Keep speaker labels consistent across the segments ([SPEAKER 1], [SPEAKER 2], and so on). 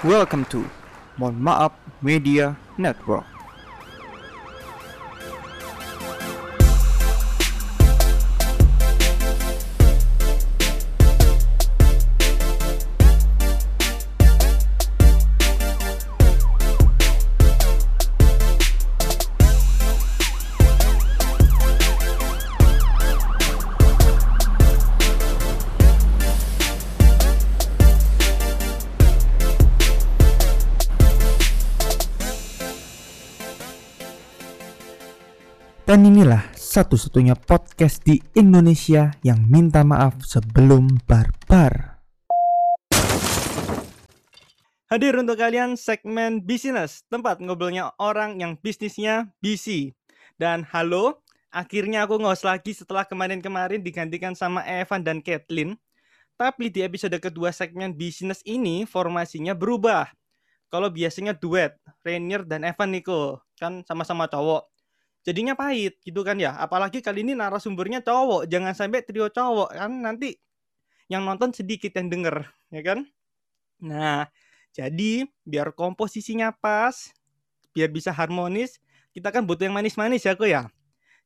[SPEAKER 1] Welcome to Mohon Media Network. Inilah satu-satunya podcast di Indonesia yang minta maaf sebelum barbar. Hadir untuk kalian segmen bisnis, tempat ngobrolnya orang yang bisnisnya busy. Dan halo, akhirnya aku ngos lagi setelah kemarin-kemarin digantikan sama Evan dan Kathleen. Tapi di episode kedua segmen bisnis ini formasinya berubah. Kalau biasanya duet, Rainier dan Evan Niko, kan sama-sama cowok jadinya pahit gitu kan ya. Apalagi kali ini narasumbernya cowok jangan sampai trio cowok kan. Nanti yang nonton sedikit yang denger ya kan? Nah jadi biar komposisinya pas biar bisa harmonis kita kan butuh yang manis-manis ya kok ya?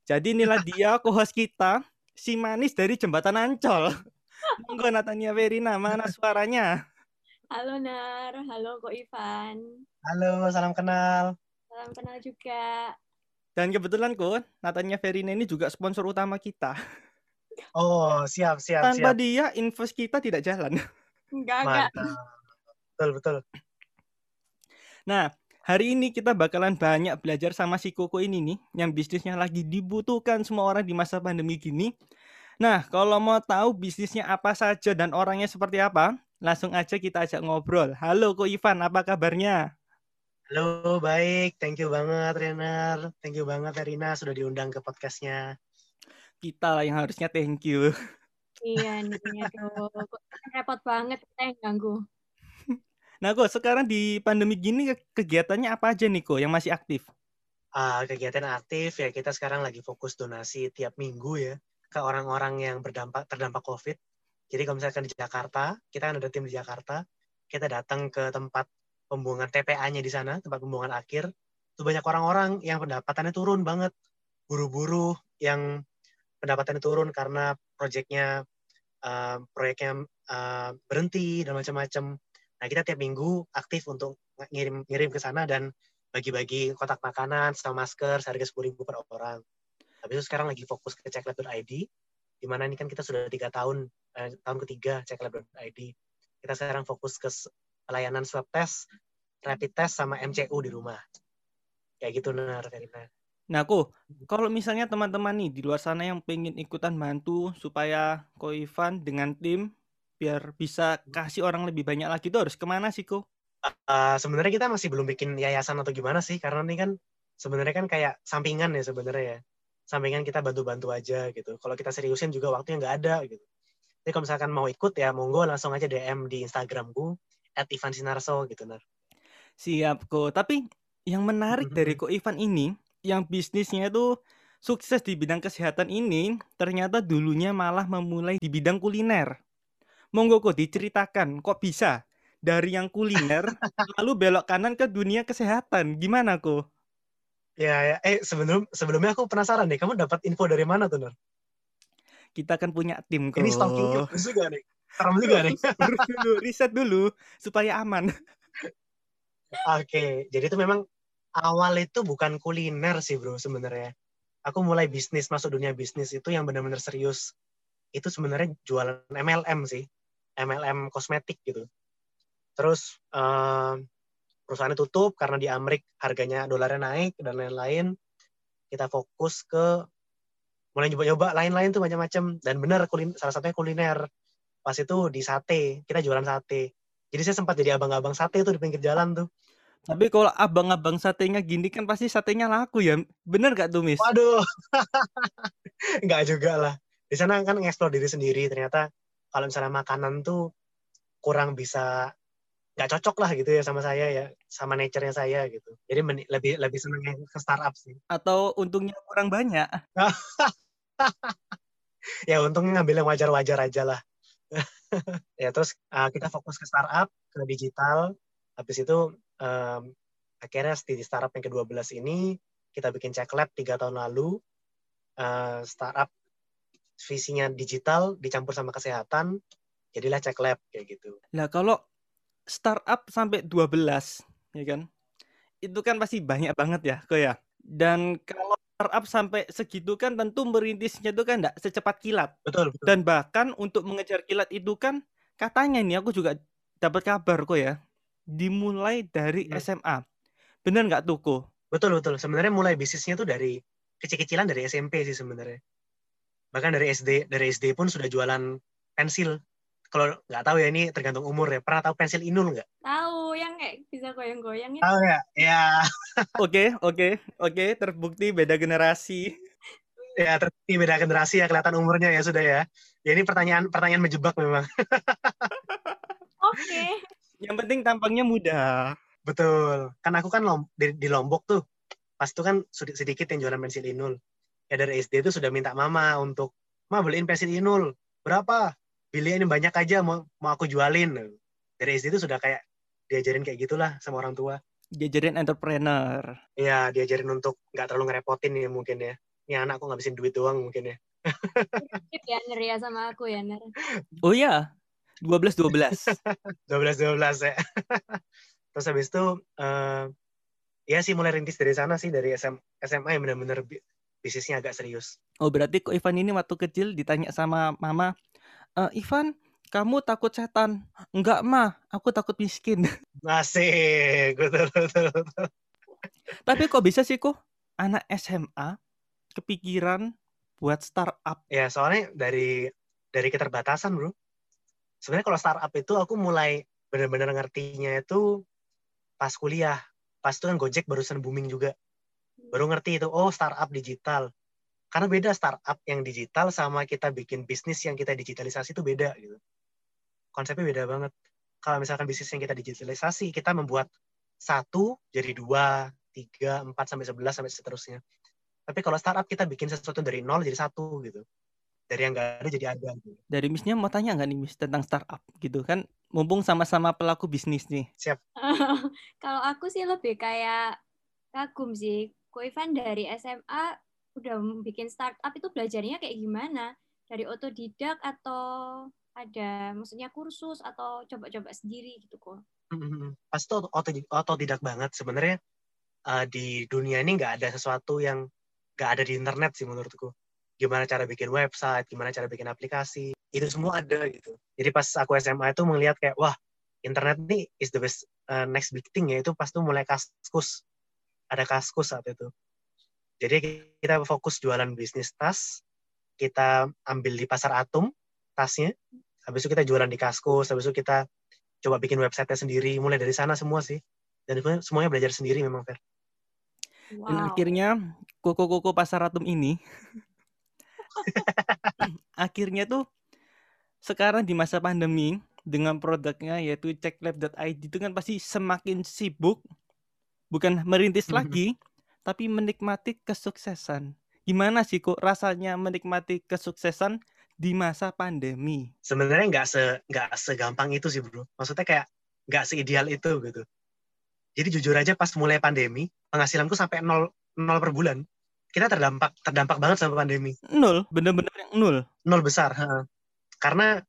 [SPEAKER 1] Jadi inilah dia co-host kita si manis dari jembatan Ancol. Monggo Natania Verina mana suaranya?
[SPEAKER 2] Halo Nar, halo Ko Ivan.
[SPEAKER 3] Halo, salam kenal.
[SPEAKER 2] Salam kenal juga.
[SPEAKER 1] Dan kebetulan kok Natanya Verina ini juga sponsor utama kita.
[SPEAKER 3] Oh, siap, siap,
[SPEAKER 1] Tanpa
[SPEAKER 3] siap.
[SPEAKER 1] dia invest kita tidak jalan.
[SPEAKER 2] Enggak, enggak.
[SPEAKER 3] Betul, betul.
[SPEAKER 1] Nah, hari ini kita bakalan banyak belajar sama si Koko ini nih, yang bisnisnya lagi dibutuhkan semua orang di masa pandemi gini. Nah, kalau mau tahu bisnisnya apa saja dan orangnya seperti apa, langsung aja kita ajak ngobrol. Halo Ko Ivan, apa kabarnya?
[SPEAKER 3] Halo, baik. Thank you banget, Renner. Thank you banget, Verina, sudah diundang ke podcastnya.
[SPEAKER 1] Kita lah yang harusnya thank you.
[SPEAKER 2] Iya nih, aduh. Kok repot banget kita yang ganggu.
[SPEAKER 1] Nah, kok sekarang di pandemi gini ke- kegiatannya apa aja nih, Ko, yang masih aktif?
[SPEAKER 3] Ah, kegiatan aktif ya kita sekarang lagi fokus donasi tiap minggu ya ke orang-orang yang berdampak terdampak COVID. Jadi kalau misalkan di Jakarta, kita kan ada tim di Jakarta, kita datang ke tempat pembuangan TPA-nya di sana, tempat pembuangan akhir. Itu banyak orang-orang yang pendapatannya turun banget. Buru-buru yang pendapatannya turun karena proyeknya eh, proyeknya eh, berhenti dan macam-macam. Nah, kita tiap minggu aktif untuk ngirim ngirim ke sana dan bagi-bagi kotak makanan sama masker seharga sepuluh ribu per orang. Habis itu sekarang lagi fokus ke checklab.id, di mana ini kan kita sudah tiga tahun, eh, tahun ketiga checklab.id. Kita sekarang fokus ke pelayanan swab test, rapid test, sama MCU di rumah. Kayak gitu, Nar, Verina.
[SPEAKER 1] Nah, Ko, kalau misalnya teman-teman nih di luar sana yang pengen ikutan bantu supaya Ko Ivan dengan tim biar bisa kasih orang lebih banyak lagi itu harus ke mana sih, Ko?
[SPEAKER 3] Eh, sebenarnya kita masih belum bikin yayasan atau gimana sih, karena ini kan sebenarnya kan kayak sampingan ya sebenarnya ya. Sampingan kita bantu-bantu aja gitu. Kalau kita seriusin juga waktunya nggak ada gitu. Jadi kalau misalkan mau ikut ya monggo langsung aja DM di Instagramku at Ivan Sinarso gitu Nar.
[SPEAKER 1] Siap, Ko. Tapi yang menarik dari Ko Ivan ini, yang bisnisnya itu sukses di bidang kesehatan ini, ternyata dulunya malah memulai di bidang kuliner. Monggo, Ko, diceritakan kok bisa dari yang kuliner lalu belok kanan ke dunia kesehatan. Gimana, Ko?
[SPEAKER 3] Ya, ya. eh sebelum sebelumnya aku penasaran nih, kamu dapat info dari mana tuh Nar?
[SPEAKER 1] Kita kan punya tim, Ko.
[SPEAKER 3] Ini stalking juga nih. Serem juga nih.
[SPEAKER 1] Dulu, riset dulu supaya aman.
[SPEAKER 3] Oke, jadi itu memang awal itu bukan kuliner sih bro sebenarnya. Aku mulai bisnis masuk dunia bisnis itu yang benar-benar serius. Itu sebenarnya jualan MLM sih, MLM kosmetik gitu. Terus eh, perusahaannya tutup karena di Amerika harganya dolarnya naik dan lain-lain. Kita fokus ke mulai nyoba-nyoba lain-lain tuh macam-macam dan benar kulin salah satunya kuliner. Pas itu di sate, kita jualan sate. Jadi saya sempat jadi abang-abang sate tuh di pinggir jalan tuh.
[SPEAKER 1] Tapi kalau abang-abang satenya gini kan pasti satenya laku ya. Bener gak tuh, Miss?
[SPEAKER 3] Waduh, nggak juga lah. Di sana kan ngeksplor diri sendiri. Ternyata kalau misalnya makanan tuh kurang bisa nggak cocok lah gitu ya sama saya ya, sama nature-nya saya gitu. Jadi lebih lebih seneng yang ke startup sih.
[SPEAKER 1] Atau untungnya kurang banyak?
[SPEAKER 3] Ya untungnya ngambil yang wajar-wajar aja lah. ya terus uh, kita fokus ke startup, ke digital. Habis itu um, akhirnya di startup yang ke-12 ini kita bikin check lab tiga tahun lalu. Uh, startup visinya digital dicampur sama kesehatan, jadilah check lab kayak gitu.
[SPEAKER 1] Nah, kalau startup sampai 12 ya kan? Itu kan pasti banyak banget ya, kok ya. Dan kalau startup sampai segitu kan tentu merintisnya itu kan enggak secepat kilat.
[SPEAKER 3] Betul, betul.
[SPEAKER 1] Dan bahkan untuk mengejar kilat itu kan katanya nih aku juga dapat kabar kok ya dimulai dari hmm. SMA. Bener nggak tuh kok?
[SPEAKER 3] Betul betul. Sebenarnya mulai bisnisnya tuh dari kecil-kecilan dari SMP sih sebenarnya. Bahkan dari SD dari SD pun sudah jualan pensil. Kalau nggak tahu ya ini tergantung umur ya. Pernah tahu pensil inul nggak?
[SPEAKER 2] Tahu yang kayak bisa goyang-goyang itu.
[SPEAKER 3] Tahu ya? Ya.
[SPEAKER 1] Oke oke oke terbukti beda generasi.
[SPEAKER 3] ya terbukti beda generasi ya kelihatan umurnya ya sudah ya. Ya ini pertanyaan pertanyaan menjebak memang.
[SPEAKER 2] Oke. Okay.
[SPEAKER 1] Yang penting tampangnya muda.
[SPEAKER 3] Betul. Kan aku kan lom, di, di Lombok tuh. Pas itu kan sedikit yang jualan pensil inul. Ya dari SD itu sudah minta mama untuk, "Ma, beliin pensil inul." Berapa? Beliin banyak aja mau mau aku jualin. Dari SD itu sudah kayak diajarin kayak gitulah sama orang tua.
[SPEAKER 1] Diajarin entrepreneur.
[SPEAKER 3] Iya, diajarin untuk nggak terlalu ngerepotin ya mungkin ya. Ini anakku ngabisin duit doang mungkin ya.
[SPEAKER 2] ya Ner ya sama aku ya Ner.
[SPEAKER 1] Oh iya, 12 12.
[SPEAKER 3] 12 12 ya. Terus habis itu uh, ya sih mulai rintis dari sana sih dari SM, SMA yang benar-benar bisnisnya agak serius.
[SPEAKER 1] Oh berarti kok Ivan ini waktu kecil ditanya sama mama, e, Ivan kamu takut setan? Enggak mah, aku takut miskin.
[SPEAKER 3] Masih, betul, betul, betul.
[SPEAKER 1] Tapi kok bisa sih kok anak SMA kepikiran buat startup?
[SPEAKER 3] Ya soalnya dari dari keterbatasan bro sebenarnya kalau startup itu aku mulai benar-benar ngertinya itu pas kuliah. Pas itu kan Gojek barusan booming juga. Baru ngerti itu, oh startup digital. Karena beda startup yang digital sama kita bikin bisnis yang kita digitalisasi itu beda gitu. Konsepnya beda banget. Kalau misalkan bisnis yang kita digitalisasi, kita membuat satu jadi dua, tiga, empat, sampai sebelas, sampai seterusnya. Tapi kalau startup kita bikin sesuatu dari nol jadi satu gitu dari yang nggak ada jadi ada gitu.
[SPEAKER 1] Dari Missnya mau tanya nggak nih Miss tentang startup gitu kan mumpung sama-sama pelaku bisnis nih.
[SPEAKER 3] Siap.
[SPEAKER 2] Kalau aku sih lebih kayak kagum sih. Ko Ivan dari SMA udah bikin startup itu belajarnya kayak gimana? Dari otodidak atau ada maksudnya kursus atau coba-coba sendiri gitu kok?
[SPEAKER 3] Pasti otodidak banget sebenarnya uh, di dunia ini nggak ada sesuatu yang nggak ada di internet sih menurutku gimana cara bikin website, gimana cara bikin aplikasi, itu semua ada gitu. Jadi pas aku SMA itu melihat kayak wah internet nih is the best uh, next big thing ya itu pas tuh mulai kaskus, ada kaskus saat itu. Jadi kita fokus jualan bisnis tas, kita ambil di pasar Atom tasnya, habis itu kita jualan di kaskus, habis itu kita coba bikin websitenya sendiri, mulai dari sana semua sih. Dan semuanya belajar sendiri memang Fer.
[SPEAKER 1] Wow. Dan akhirnya koko-koko pasar Atom ini akhirnya tuh sekarang di masa pandemi dengan produknya yaitu checklab.id itu kan pasti semakin sibuk bukan merintis mm-hmm. lagi tapi menikmati kesuksesan. Gimana sih kok rasanya menikmati kesuksesan di masa pandemi?
[SPEAKER 3] Sebenarnya nggak se nggak segampang itu sih bro. Maksudnya kayak nggak seideal itu gitu. Jadi jujur aja pas mulai pandemi penghasilanku sampai nol nol per bulan kita terdampak terdampak banget sama pandemi.
[SPEAKER 1] Nol, bener-bener yang nol.
[SPEAKER 3] Nol besar. Ha. Karena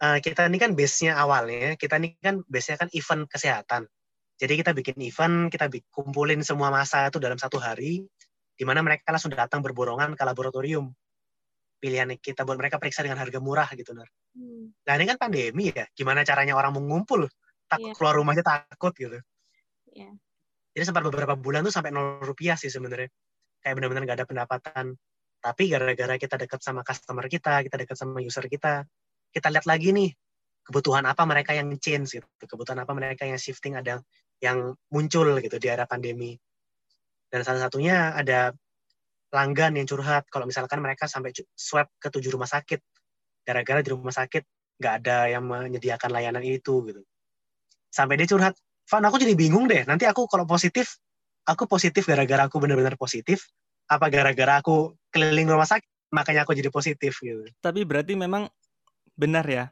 [SPEAKER 3] uh, kita ini kan base-nya awalnya, kita ini kan base-nya kan event kesehatan. Jadi kita bikin event, kita bikin, kumpulin semua masa itu dalam satu hari, di mana mereka langsung datang berborongan ke laboratorium. Pilihan kita buat mereka periksa dengan harga murah gitu, Nar. Hmm. Nah ini kan pandemi ya, gimana caranya orang mengumpul? Takut yeah. keluar rumahnya takut gitu. Yeah. Jadi sempat beberapa bulan tuh sampai nol rupiah sih sebenarnya kayak benar-benar nggak ada pendapatan tapi gara-gara kita dekat sama customer kita kita dekat sama user kita kita lihat lagi nih kebutuhan apa mereka yang change gitu kebutuhan apa mereka yang shifting ada yang muncul gitu di era pandemi dan salah satunya ada pelanggan yang curhat. Kalau misalkan mereka sampai swab ke tujuh rumah sakit. Gara-gara di rumah sakit nggak ada yang menyediakan layanan itu gitu. Sampai dia curhat Van aku jadi bingung deh. Nanti aku kalau positif aku positif gara-gara aku benar-benar positif apa gara-gara aku keliling rumah sakit makanya aku jadi positif gitu.
[SPEAKER 1] Tapi berarti memang benar ya?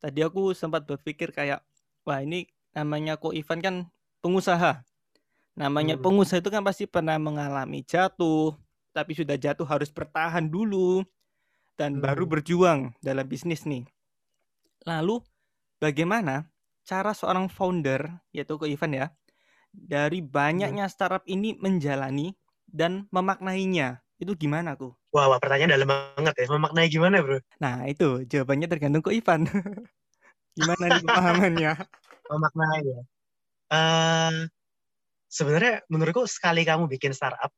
[SPEAKER 1] Tadi aku sempat berpikir kayak wah ini namanya Ko Ivan kan pengusaha. Namanya
[SPEAKER 3] Hmm.
[SPEAKER 1] pengusaha itu kan pasti pernah mengalami jatuh, tapi sudah jatuh harus bertahan dulu dan baru
[SPEAKER 3] Hmm.
[SPEAKER 1] berjuang dalam bisnis nih. Lalu bagaimana cara seorang founder yaitu Ko Ivan ya dari banyaknya startup ini menjalani dan memaknainya itu gimana ku?
[SPEAKER 3] Wah, wah, pertanyaan dalam banget ya. Memaknai gimana, bro?
[SPEAKER 1] Nah itu jawabannya tergantung Ko Ivan. gimana nih pemahamannya?
[SPEAKER 3] Memaknai ya. Eh, sebenarnya menurutku sekali kamu bikin startup,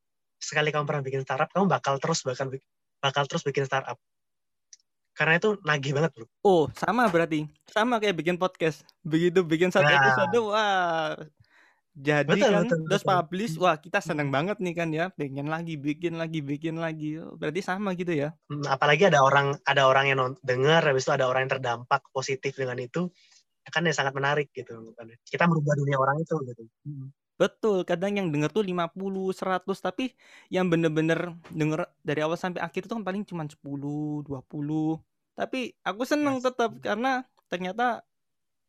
[SPEAKER 3] sekali kamu pernah bikin startup, kamu bakal terus bakal bakal terus bikin startup. Karena itu nagih banget, bro.
[SPEAKER 1] Oh sama berarti sama kayak bikin podcast. Begitu bikin satu
[SPEAKER 3] Nah.
[SPEAKER 1] episode wah jadi
[SPEAKER 3] Betul,
[SPEAKER 1] kan
[SPEAKER 3] betul,
[SPEAKER 1] terus
[SPEAKER 3] betul.
[SPEAKER 1] publish wah kita seneng banget nih kan ya bikin lagi bikin lagi bikin lagi Oh, berarti sama gitu ya
[SPEAKER 3] Hmm, apalagi ada orang ada orang yang dengar, habis itu ada orang yang terdampak positif dengan itu, kan ya sangat menarik gitu. Kita merubah dunia orang itu gitu.
[SPEAKER 1] Betul kadang yang denger tuh 50 100 tapi yang bener-bener denger dari awal sampai akhir tuh kan paling cuma 10 20 tapi aku seneng
[SPEAKER 3] Yes.
[SPEAKER 1] tetap karena ternyata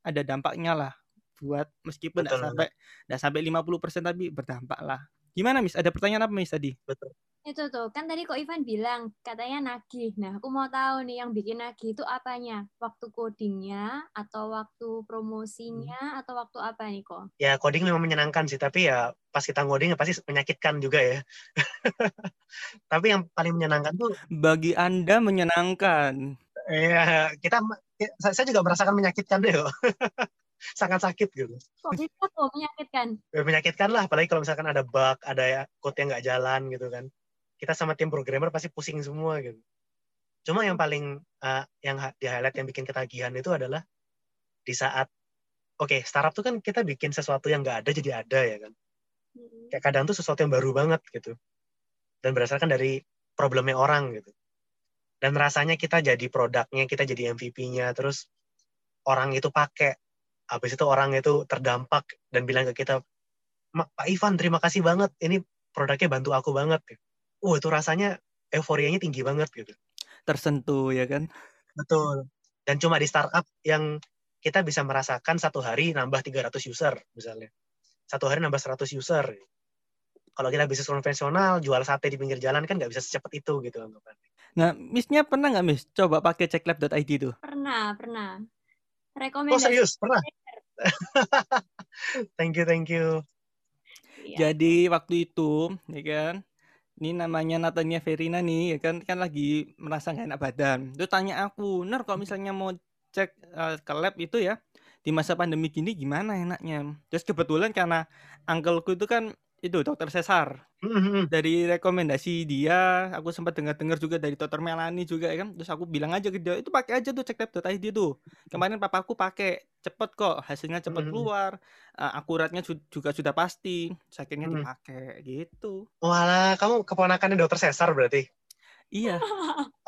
[SPEAKER 1] ada dampaknya lah buat meskipun
[SPEAKER 3] Betul.
[SPEAKER 1] sampai nggak sampai 50% tapi berdampak lah gimana Miss ada pertanyaan apa Miss tadi
[SPEAKER 3] Betul.
[SPEAKER 2] Itu tuh, kan tadi kok Ivan bilang katanya nagih. Nah, aku mau tahu nih yang bikin nagih itu apanya? Waktu codingnya atau waktu promosinya atau waktu apa nih kok?
[SPEAKER 3] Ya coding memang menyenangkan sih, tapi ya pas kita ngoding ya pasti menyakitkan juga ya. tapi yang paling menyenangkan tuh
[SPEAKER 1] bagi anda menyenangkan
[SPEAKER 3] ya kita saya juga merasakan menyakitkan deh. Sangat sakit gitu.
[SPEAKER 2] Kok bisa tuh menyakitkan?
[SPEAKER 3] Ya, menyakitkan lah apalagi kalau misalkan ada bug, ada ya code yang nggak jalan gitu kan. Kita sama tim programmer pasti pusing semua gitu. Cuma yang paling uh, yang di highlight yang bikin ketagihan itu adalah di saat oke startup tuh kan kita bikin sesuatu yang nggak ada jadi ada ya kan.
[SPEAKER 2] Hmm.
[SPEAKER 3] kayak kadang tuh sesuatu yang baru banget gitu dan berdasarkan dari problemnya orang gitu dan rasanya kita jadi produknya kita jadi MVP-nya terus orang itu pakai habis itu orang itu terdampak dan bilang ke kita "Ma- Pak Ivan terima kasih banget. Ini produknya bantu aku banget. Uh itu rasanya euforianya tinggi banget gitu.
[SPEAKER 1] Tersentuh ya kan?
[SPEAKER 3] Betul. Dan cuma di startup yang kita bisa merasakan satu hari nambah 300 user misalnya. Satu hari nambah 100 user. Kalau kita bisnis konvensional jual sate di pinggir jalan kan nggak bisa secepat itu gitu anggapan
[SPEAKER 1] nah Missnya pernah nggak Miss? Coba pakai checklab.id tuh.
[SPEAKER 2] Pernah, pernah.
[SPEAKER 3] Oh
[SPEAKER 2] Rekomendasi.
[SPEAKER 3] serius pernah thank you thank you
[SPEAKER 2] Iya.
[SPEAKER 1] Jadi waktu itu, ya kan, ini namanya Natania Verina nih, ya kan, kan lagi merasa nggak enak badan. Terus tanya aku, Ner, kalau misalnya mau cek eh, ke lab itu ya, di masa pandemi gini gimana enaknya? Terus kebetulan karena uncleku itu kan itu dokter Cesar.
[SPEAKER 3] Hmm,
[SPEAKER 1] Dari rekomendasi dia, aku sempat dengar-dengar juga dari dokter Melani juga ya kan. Terus aku bilang aja ke dia, itu pakai aja tuh cek.id tuh. Kemarin papaku pakai, cepet kok, hasilnya cepet keluar, eh, akuratnya ju- juga sudah pasti.
[SPEAKER 3] Mhm.
[SPEAKER 1] dipakai gitu.
[SPEAKER 3] Walah, kamu keponakannya dokter Cesar berarti
[SPEAKER 1] Iya,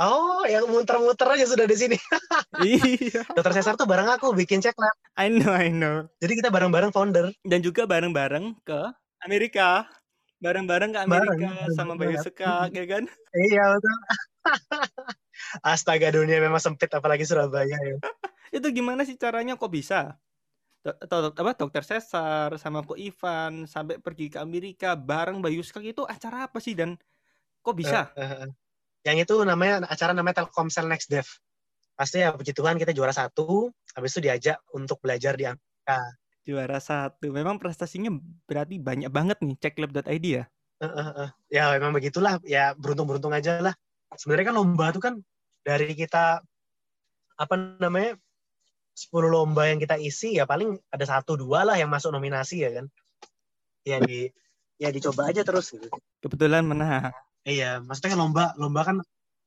[SPEAKER 3] oh yang muter-muter aja sudah di sini
[SPEAKER 1] iya.
[SPEAKER 3] dokter Cesar tuh bareng aku bikin cek lab
[SPEAKER 1] I know, I know.
[SPEAKER 3] jadi kita bareng-bareng founder
[SPEAKER 1] Dan juga bareng-bareng ke Amerika. Bareng-bareng ke Amerika
[SPEAKER 3] bareng
[SPEAKER 1] sama. Bayu Sekak, ya kan?
[SPEAKER 3] iya betul astaga dunia memang sempit apalagi Surabaya ya
[SPEAKER 1] Itu gimana sih caranya kok bisa? Atau apa dokter Cesar sama Ko Ivan sampai pergi ke Amerika bareng Bayu Sekak itu acara apa sih dan kok bisa?
[SPEAKER 3] Eh, eh, eh. yang itu namanya acara namanya Telkomsel Next Dev pasti ya puji Tuhan kita juara satu habis itu diajak untuk belajar di Amerika
[SPEAKER 1] Juara satu. Memang prestasinya berarti banyak banget nih cekklab.id ya.
[SPEAKER 3] Eh, eh, eh. ya memang begitulah ya beruntung-beruntung aja lah sebenarnya kan lomba itu kan dari kita apa namanya 10 lomba yang kita isi ya paling ada satu dua lah yang masuk nominasi ya kan ya di ya dicoba aja terus gitu
[SPEAKER 1] Kebetulan menang.
[SPEAKER 3] iya maksudnya kan lomba lomba kan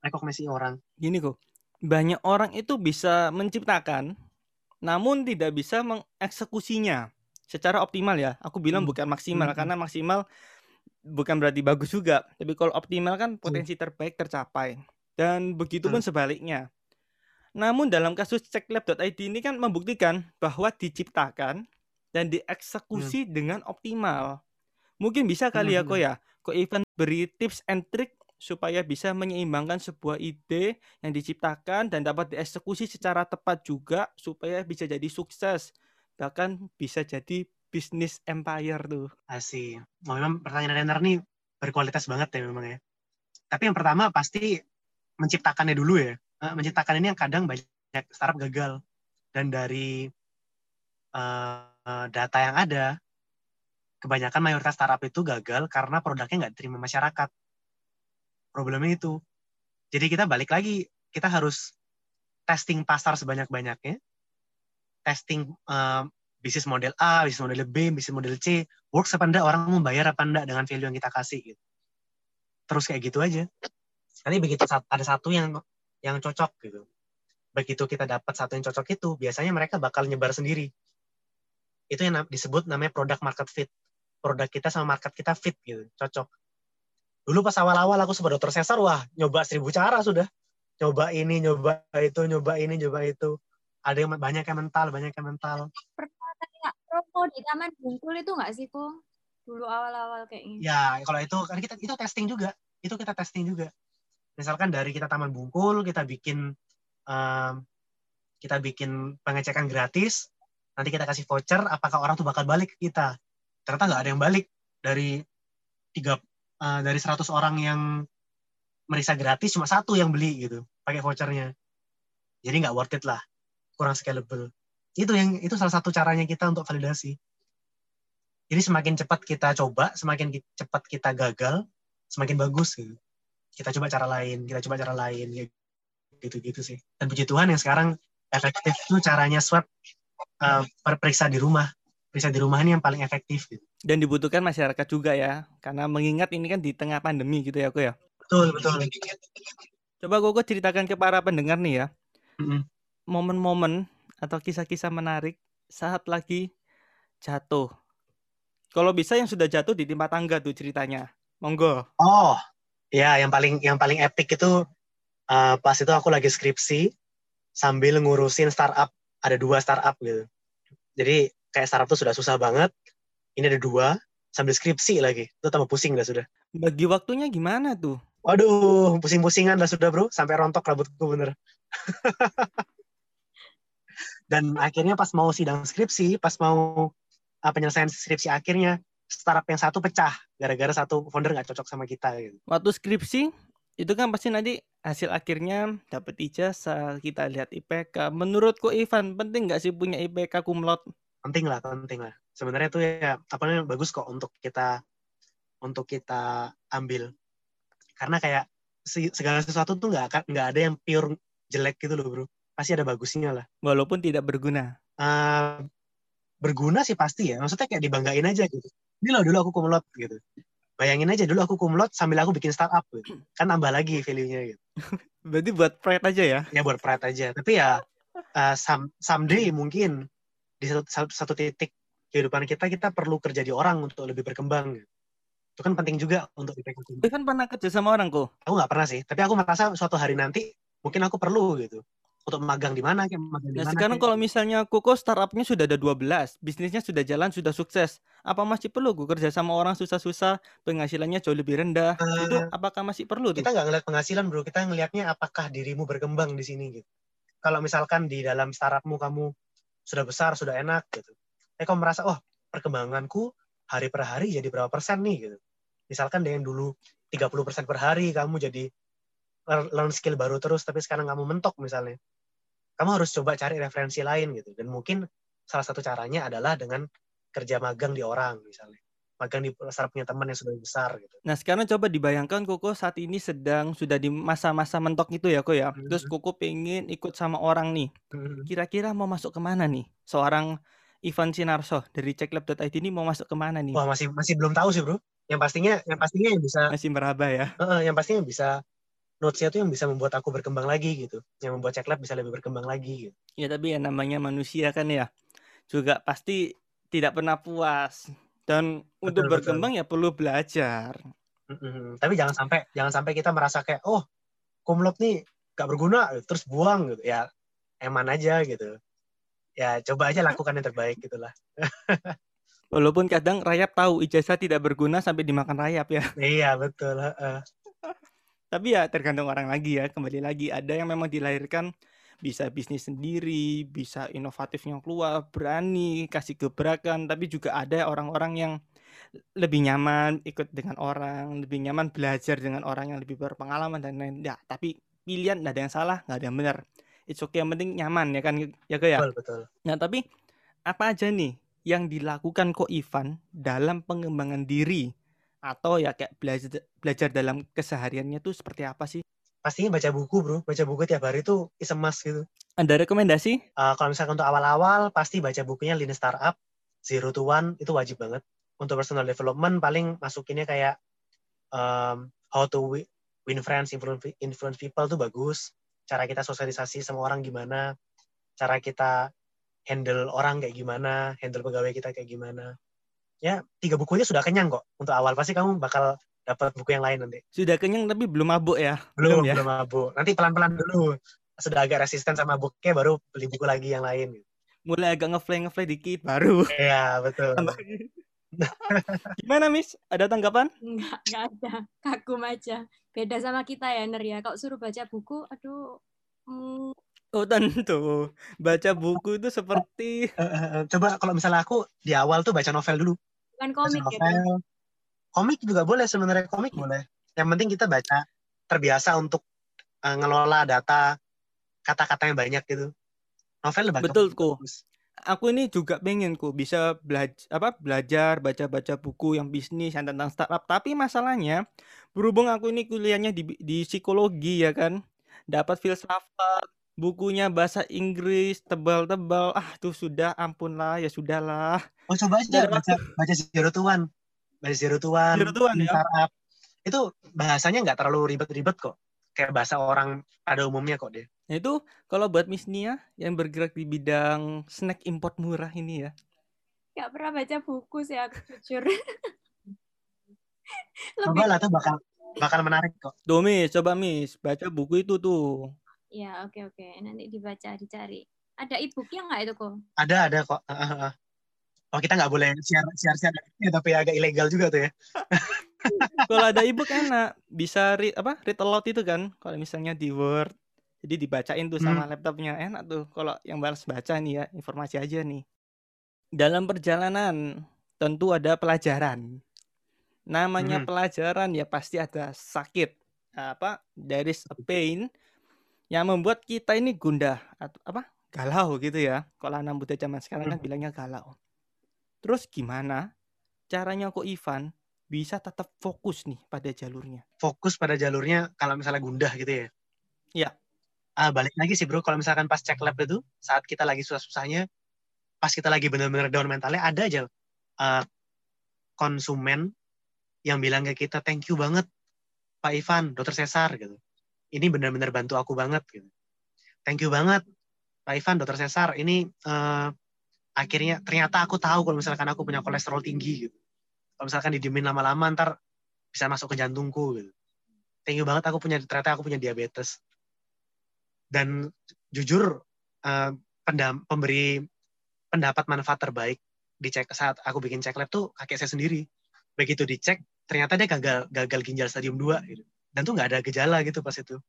[SPEAKER 3] rekognisi orang
[SPEAKER 1] Gini kok, banyak orang itu bisa menciptakan, namun tidak bisa mengeksekusinya secara optimal ya. Aku bilang
[SPEAKER 3] Hmm.
[SPEAKER 1] bukan maksimal
[SPEAKER 3] Hmm.
[SPEAKER 1] karena maksimal bukan berarti bagus juga. Tapi kalau optimal kan potensi terbaik tercapai. Dan begitu pun sebaliknya. Namun dalam kasus cekklab.id ini kan membuktikan bahwa diciptakan dan dieksekusi dengan optimal. Mungkin bisa kali ya
[SPEAKER 3] Hmm.
[SPEAKER 1] kok ya, kok event beri tips and trick supaya bisa menyeimbangkan sebuah ide yang diciptakan dan dapat dieksekusi secara tepat juga supaya bisa jadi sukses bahkan bisa jadi bisnis empire tuh.
[SPEAKER 3] Asih. Memang pertanyaan Renner nih berkualitas banget ya memang ya. Tapi yang pertama pasti menciptakannya dulu ya. Eh, menciptakan ini yang kadang banyak startup gagal. Dan dari uh, data yang ada, kebanyakan mayoritas startup itu gagal karena produknya nggak diterima masyarakat. Problemnya itu. Jadi kita balik lagi, kita harus testing pasar sebanyak-banyaknya, testing uh, bisnis model A, bisnis model B, bisnis model C, works apa enggak, orang bayar apa enggak dengan value yang kita kasih. Gitu. Terus kayak gitu aja. Nanti begitu ada satu yang yang cocok gitu. Begitu kita dapat satu yang cocok itu, biasanya mereka bakal nyebar sendiri. Itu yang disebut namanya product market fit. Produk kita sama market kita fit gitu, cocok. Dulu pas awal-awal aku sebagai dokter sesar, wah nyoba seribu cara sudah. Nyoba ini, nyoba itu, nyoba ini, nyoba itu. Ada yang banyak yang mental, banyak yang mental.
[SPEAKER 2] Pernah kayak promo di Taman Bungkul itu nggak sih, kok? Dulu awal-awal kayak ini.
[SPEAKER 3] Ya, kalau itu kan kita itu testing juga. Itu kita testing juga misalkan dari kita Taman Bungkul kita bikin um, kita bikin pengecekan gratis nanti kita kasih voucher apakah orang tuh bakal balik ke kita ternyata nggak ada yang balik dari tiga uh, dari 100 orang yang merisa gratis cuma satu yang beli gitu pakai vouchernya. Jadi nggak worth it lah kurang scalable. Itu yang itu salah satu caranya kita untuk validasi. Jadi semakin cepat kita coba semakin cepat kita gagal semakin bagus gitu. Kita coba cara lain kita coba cara lain gitu-gitu sih. Dan puji Tuhan yang sekarang efektif tuh caranya swab uh, periksa di rumah periksa di rumah ini yang paling efektif gitu.
[SPEAKER 1] dan dibutuhkan masyarakat juga ya karena mengingat ini kan di tengah pandemi gitu ya aku ya?
[SPEAKER 3] Betul betul.
[SPEAKER 1] Coba Koko ceritakan ke para pendengar nih ya. Momen-momen mm -hmm. atau kisah-kisah menarik saat lagi jatuh. Kalau bisa yang sudah jatuh di tempat tangga tuh ceritanya. Monggo.
[SPEAKER 3] Oh ya yang paling yang paling epic itu uh, pas itu aku lagi skripsi sambil ngurusin startup. Ada dua startup gitu. Jadi kayak startup tuh sudah susah banget. Ini ada dua sambil skripsi lagi. Itu tambah pusing dah sudah.
[SPEAKER 1] Bagi waktunya gimana tuh?
[SPEAKER 3] Waduh pusing-pusingan dah sudah bro. Sampai rontok rambutku bener. Dan akhirnya pas mau sidang skripsi pas mau uh, penyelesaian skripsi akhirnya startup yang satu pecah. Gara-gara satu founder nggak cocok sama kita gitu.
[SPEAKER 1] Waktu skripsi itu kan pasti nanti hasil akhirnya dapat ijazah kita lihat IPK. Menurutku Ivan penting nggak sih punya IPK kumlot?
[SPEAKER 3] Penting lah, penting lah. Sebenarnya itu ya apa namanya bagus kok untuk kita untuk kita ambil. Karena kayak segala sesuatu tuh nggak akan nggak ada yang pure jelek gitu loh bro. Pasti ada bagusnya lah.
[SPEAKER 1] Walaupun tidak berguna.
[SPEAKER 3] Uh, berguna sih pasti ya. Maksudnya kayak dibanggain aja gitu. Ini loh dulu aku kumlot gitu. Bayangin aja dulu aku kumlot sambil aku bikin startup gitu. kan nambah lagi value-nya gitu.
[SPEAKER 1] Berarti buat pride aja ya?
[SPEAKER 3] Ya buat pride aja. Tapi ya uh, some, someday mungkin di satu, satu, satu titik kehidupan kita kita perlu kerja di orang untuk lebih berkembang gitu. itu kan penting juga untuk
[SPEAKER 1] kita kan pernah kerja sama orang kok
[SPEAKER 3] aku nggak pernah sih tapi aku merasa suatu hari nanti mungkin aku perlu gitu untuk magang di mana kayak magang
[SPEAKER 1] nah, sekarang kalau misalnya Koko startupnya sudah ada 12, bisnisnya sudah jalan, sudah sukses, apa masih perlu gue kerja sama orang susah-susah, penghasilannya jauh lebih rendah, uh, itu apakah masih perlu?
[SPEAKER 3] Kita nggak ngeliat penghasilan bro, kita ngelihatnya apakah dirimu berkembang di sini gitu. Kalau misalkan di dalam startupmu kamu sudah besar, sudah enak gitu, eh kamu merasa, oh perkembanganku hari per hari jadi berapa persen nih? Gitu. Misalkan dengan dulu 30 persen per hari, kamu jadi learn skill baru terus, tapi sekarang kamu mentok misalnya. Kamu harus coba cari referensi lain gitu. Dan mungkin salah satu caranya adalah dengan kerja magang di orang misalnya magang di startup punya teman yang sudah besar gitu.
[SPEAKER 1] Nah sekarang coba dibayangkan Koko saat ini sedang sudah di masa-masa mentok itu ya Koko ya. Hmm. Terus Koko pengen ikut sama orang nih. Hmm. Kira-kira mau masuk ke mana nih? Seorang Ivan Sinarso dari checklab.id ini mau masuk ke mana nih?
[SPEAKER 3] Wah masih masih belum tahu sih bro. Yang pastinya yang pastinya yang bisa
[SPEAKER 1] masih meraba ya.
[SPEAKER 3] Uh, yang pastinya bisa notes-nya tuh yang bisa membuat aku berkembang lagi gitu yang membuat lab bisa lebih berkembang lagi gitu.
[SPEAKER 1] ya tapi ya namanya manusia kan ya juga pasti tidak pernah puas dan betul, untuk berkembang betul. ya perlu belajar
[SPEAKER 3] mm-hmm. tapi jangan sampai jangan sampai kita merasa kayak oh kumlot nih gak berguna terus buang gitu ya eman aja gitu ya coba aja lakukan yang terbaik gitulah
[SPEAKER 1] Walaupun kadang rayap tahu ijazah tidak berguna sampai dimakan rayap ya.
[SPEAKER 3] Iya betul. Uh.
[SPEAKER 1] Tapi ya tergantung orang lagi ya, kembali lagi ada yang memang dilahirkan bisa bisnis sendiri, bisa inovatifnya keluar, berani kasih gebrakan, tapi juga ada orang-orang yang lebih nyaman ikut dengan orang, lebih nyaman belajar dengan orang yang lebih berpengalaman dan lain. Ya, tapi pilihan nggak ada yang salah, nggak ada yang benar. It's okay, yang penting nyaman ya kan ya kayak. Ya?
[SPEAKER 3] Betul, betul.
[SPEAKER 1] Nah, tapi apa aja nih yang dilakukan kok Ivan dalam pengembangan diri atau ya kayak belajar belajar dalam kesehariannya tuh seperti apa sih?
[SPEAKER 3] Pastinya baca buku, Bro. Baca buku tiap hari tuh is gitu.
[SPEAKER 1] Ada rekomendasi?
[SPEAKER 3] Uh, kalau misalkan untuk awal-awal pasti baca bukunya Lean Startup, Zero to One itu wajib banget. Untuk personal development paling masukinnya kayak um, How to Win Friends, Influence, influence People tuh bagus. Cara kita sosialisasi sama orang gimana, cara kita handle orang kayak gimana, handle pegawai kita kayak gimana ya tiga bukunya sudah kenyang kok untuk awal pasti kamu bakal dapat buku yang lain nanti.
[SPEAKER 1] Sudah kenyang tapi belum mabuk ya?
[SPEAKER 3] Belum belum, ya? belum mabuk. Nanti pelan pelan dulu. Sudah agak resisten sama bukunya baru beli buku lagi yang lain.
[SPEAKER 1] Mulai agak ngefly ngefly dikit baru.
[SPEAKER 3] Iya betul.
[SPEAKER 1] Gimana Miss? Ada tanggapan?
[SPEAKER 2] Enggak, enggak ada. Kagum aja. Beda sama kita ya Ner ya. Kalau suruh baca buku aduh.
[SPEAKER 1] Hmm, Oh tentu, baca buku itu seperti
[SPEAKER 3] coba kalau misalnya aku di awal tuh baca novel dulu.
[SPEAKER 2] Bukan komik
[SPEAKER 3] baca novel. Gitu. Komik juga boleh sebenarnya komik boleh. Yang penting kita baca terbiasa untuk uh, ngelola data kata-kata yang banyak gitu. Novel
[SPEAKER 1] baca. Betul kok. Aku ini juga pengen kok bisa belajar apa belajar baca-baca buku yang bisnis yang tentang startup. Tapi masalahnya berhubung aku ini kuliahnya di, di psikologi ya kan, dapat filsafat bukunya bahasa Inggris tebal-tebal ah tuh sudah ampun lah ya sudahlah
[SPEAKER 3] oh coba aja baca baca Zero to Baca Zero to One, Zero to One ya? startup itu bahasanya nggak terlalu ribet-ribet kok kayak bahasa orang pada umumnya kok deh
[SPEAKER 1] nah, itu kalau buat Miss Nia yang bergerak di bidang snack import murah ini ya
[SPEAKER 2] nggak pernah baca buku sih aku jujur
[SPEAKER 3] coba lah tuh bakal bakal menarik kok
[SPEAKER 1] Tuh Miss, coba Miss, baca buku itu tuh.
[SPEAKER 2] Ya, oke oke. Nanti dibaca, dicari. Ada e-booknya nggak itu kok?
[SPEAKER 3] Ada, ada kok. Oh, kita nggak boleh share share share ya, tapi agak ilegal juga tuh ya.
[SPEAKER 1] Kalau ada e-book enak, bisa read apa? Read aloud itu kan. Kalau misalnya di Word. Jadi dibacain tuh sama hmm. laptopnya. Enak tuh kalau yang balas baca nih ya, informasi aja nih. Dalam perjalanan tentu ada pelajaran. Namanya hmm. pelajaran ya pasti ada sakit. Apa? There is a pain yang membuat kita ini gundah atau apa galau gitu ya kalau anak muda zaman sekarang kan hmm. bilangnya galau terus gimana caranya kok Ivan bisa tetap fokus nih pada jalurnya?
[SPEAKER 3] Fokus pada jalurnya kalau misalnya gundah gitu ya?
[SPEAKER 1] Ya
[SPEAKER 3] ah, balik lagi sih bro. Kalau misalkan pas cek lab itu saat kita lagi susah-susahnya pas kita lagi benar-benar down mentalnya ada aja uh, konsumen yang bilang ke kita thank you banget Pak Ivan, Dokter Cesar gitu. Ini benar-benar bantu aku banget gitu. Thank you banget Pak Ivan, Dokter Cesar. Ini uh, akhirnya ternyata aku tahu kalau misalkan aku punya kolesterol tinggi gitu. Kalau misalkan didiemin lama-lama ntar bisa masuk ke jantungku gitu. Thank you banget aku punya ternyata aku punya diabetes. Dan jujur uh, pendam, pemberi pendapat manfaat terbaik dicek saat aku bikin cek lab tuh kakek saya sendiri. Begitu dicek ternyata dia gagal gagal ginjal stadium 2 gitu dan tuh nggak ada gejala gitu pas itu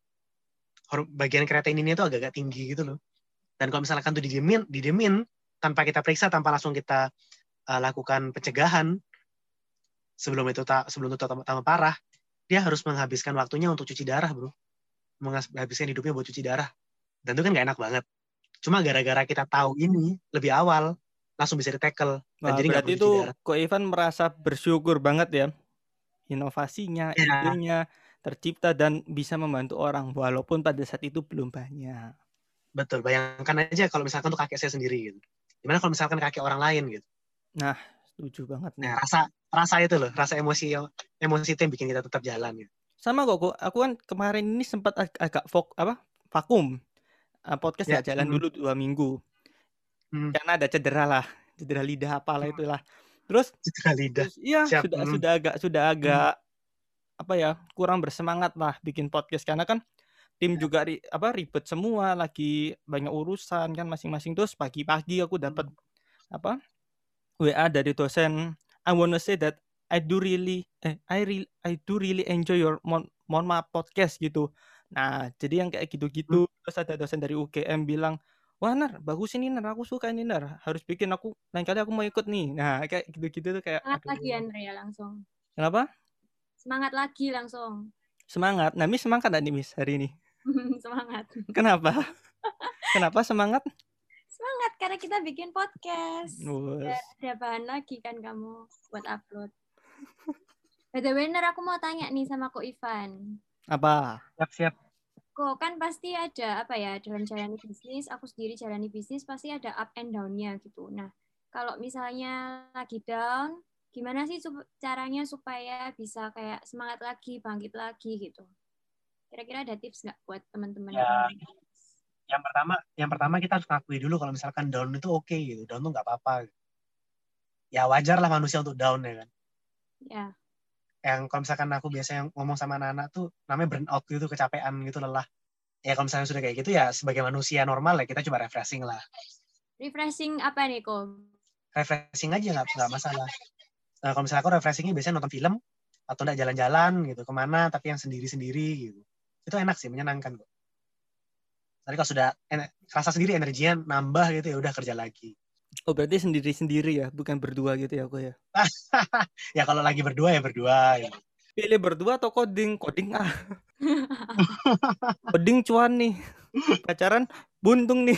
[SPEAKER 3] bagian ini tuh agak-agak tinggi gitu loh dan kalau misalkan tuh didiemin didiemin tanpa kita periksa tanpa langsung kita uh, lakukan pencegahan sebelum itu tak sebelum itu tambah, tambah parah dia harus menghabiskan waktunya untuk cuci darah bro menghabiskan hidupnya buat cuci darah dan itu kan gak enak banget cuma gara-gara kita tahu ini lebih awal langsung bisa di tackle
[SPEAKER 1] dan jadi berarti itu kok Ivan merasa bersyukur banget ya inovasinya ya. idenya tercipta dan bisa membantu orang walaupun pada saat itu belum banyak.
[SPEAKER 3] Betul, bayangkan aja kalau misalkan tuh kakek saya sendiri gitu. Gimana kalau misalkan kakek orang lain gitu.
[SPEAKER 1] Nah, setuju banget
[SPEAKER 3] nih. Nah, rasa rasa itu loh, rasa emosi emosi itu yang bikin kita tetap jalan gitu.
[SPEAKER 1] Sama kok, aku kan kemarin ini sempat ag agak fok apa? vakum. Uh, podcast ya, jalan hmm. dulu dua minggu. Hmm. Karena ada cedera lah, cedera lidah apalah hmm. itulah. Terus
[SPEAKER 3] cedera lidah.
[SPEAKER 1] Terus, iya, Siap. sudah hmm. sudah agak sudah agak hmm apa ya kurang bersemangat lah bikin podcast karena kan tim ya. juga ri, apa ribet semua lagi banyak urusan kan masing-masing terus pagi-pagi aku dapat hmm. apa WA dari dosen I wanna say that I do really eh I really I do really enjoy your mon Monma podcast gitu Nah, jadi yang kayak gitu-gitu, terus ada dosen dari UGM bilang, "Wah, Nar, bagus ini, Nar. Aku suka ini, Nar. Harus bikin aku lain kali aku mau ikut nih." Nah, kayak gitu-gitu tuh kayak
[SPEAKER 2] Semangat
[SPEAKER 1] aduh.
[SPEAKER 2] lagi Andrea langsung.
[SPEAKER 1] Kenapa?
[SPEAKER 2] Semangat lagi langsung.
[SPEAKER 1] Semangat. Nah, semangat nih, Miss, hari ini?
[SPEAKER 2] Semangat.
[SPEAKER 1] Kenapa? Kenapa semangat?
[SPEAKER 2] Semangat karena kita bikin podcast. Biar ada bahan lagi kan kamu buat upload. By the way, aku mau tanya nih sama Ko Ivan.
[SPEAKER 1] Apa?
[SPEAKER 3] Siap-siap.
[SPEAKER 2] Kok kan pasti ada apa ya dalam jalani bisnis, aku sendiri jalani bisnis pasti ada up and down-nya gitu. Nah, kalau misalnya lagi down, gimana sih caranya supaya bisa kayak semangat lagi, bangkit lagi gitu? Kira-kira ada tips nggak buat teman-teman?
[SPEAKER 3] Ya, Yang pertama, yang pertama kita harus ngakui dulu kalau misalkan down itu oke gitu. Down tuh nggak apa-apa. Ya wajar lah manusia untuk down ya kan.
[SPEAKER 2] Ya,
[SPEAKER 3] Yang kalau misalkan aku biasanya ngomong sama anak-anak tuh namanya burnout gitu, kecapean gitu lelah. Ya kalau misalnya sudah kayak gitu ya sebagai manusia normal ya kita coba refreshing lah.
[SPEAKER 2] refreshing apa nih kok?
[SPEAKER 3] Refreshing aja nggak nggak masalah. Nah kalau misalnya aku refreshingnya biasanya nonton film atau enggak jalan-jalan gitu ke mana tapi yang sendiri-sendiri gitu. Itu enak sih menyenangkan kok. Tapi kalau sudah en- rasa sendiri energinya nambah gitu ya udah kerja lagi.
[SPEAKER 1] Oh, berarti sendiri-sendiri ya, bukan berdua gitu ya aku ya.
[SPEAKER 3] ya kalau lagi berdua ya berdua. Ya.
[SPEAKER 1] Pilih berdua atau coding? Coding ah. coding cuan nih. Pacaran buntung nih.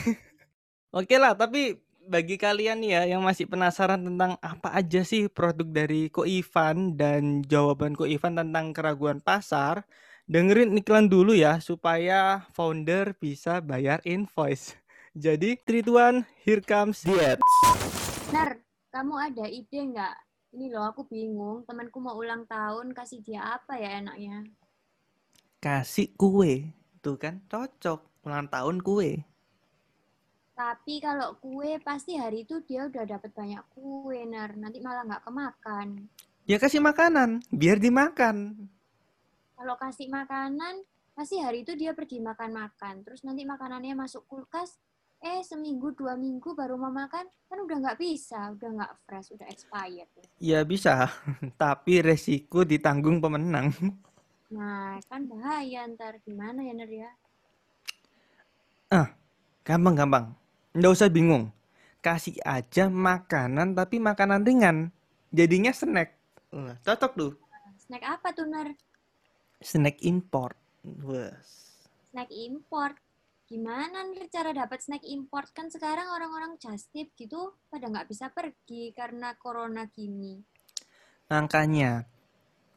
[SPEAKER 1] Oke lah, tapi bagi kalian nih ya yang masih penasaran tentang apa aja sih produk dari Ko Ivan dan jawaban Ko Ivan tentang keraguan pasar, dengerin iklan dulu ya supaya founder bisa bayar invoice. Jadi, Trituan, here comes the ads.
[SPEAKER 2] Nar, kamu ada ide nggak? Ini loh aku bingung, temanku mau ulang tahun, kasih dia apa ya enaknya?
[SPEAKER 1] Kasih kue. Tuh kan, cocok. Ulang tahun kue.
[SPEAKER 2] Tapi kalau kue pasti hari itu dia udah dapat banyak kue, Nar. Nanti malah nggak kemakan.
[SPEAKER 1] Ya kasih makanan, biar dimakan.
[SPEAKER 2] Kalau kasih makanan, pasti hari itu dia pergi makan-makan. Terus nanti makanannya masuk kulkas, eh seminggu dua minggu baru mau makan, kan udah nggak bisa, udah nggak fresh, udah expired.
[SPEAKER 1] Ya bisa, tapi resiko ditanggung pemenang.
[SPEAKER 2] Nah, kan bahaya ntar. Gimana ya, Nar ya?
[SPEAKER 1] Gampang-gampang. Nggak usah bingung. Kasih aja makanan tapi makanan ringan. Jadinya snack. Wah, cocok tuh.
[SPEAKER 2] Snack apa tuh, Nar?
[SPEAKER 1] Snack import. Wes.
[SPEAKER 2] Snack import. Gimana nih cara dapat snack import? Kan sekarang orang-orang just tip gitu pada nggak bisa pergi karena corona gini.
[SPEAKER 1] Makanya,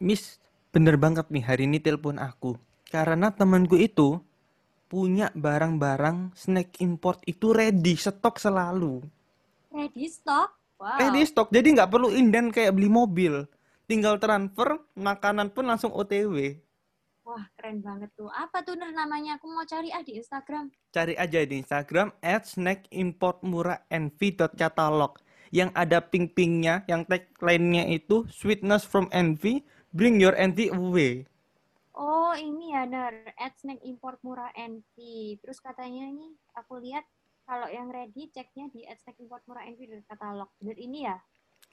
[SPEAKER 1] Miss, bener banget nih hari ini telepon aku. Karena temanku itu punya barang-barang snack import itu ready, stok selalu.
[SPEAKER 2] Ready stock? Wow.
[SPEAKER 1] Ready stok, jadi nggak perlu inden kayak beli mobil. Tinggal transfer, makanan pun langsung OTW.
[SPEAKER 2] Wah, keren banget tuh. Apa tuh Nar namanya? Aku mau cari ah di Instagram.
[SPEAKER 1] Cari aja di Instagram at snack import murah envy.catalog yang ada ping-pingnya, yang tagline-nya itu sweetness from envy, bring your envy away.
[SPEAKER 2] Oh, ini ya Nar. At snack import murah NV. Terus katanya nih, aku lihat kalau yang ready ceknya di at snack import murah NV dari katalog. Bener ini ya?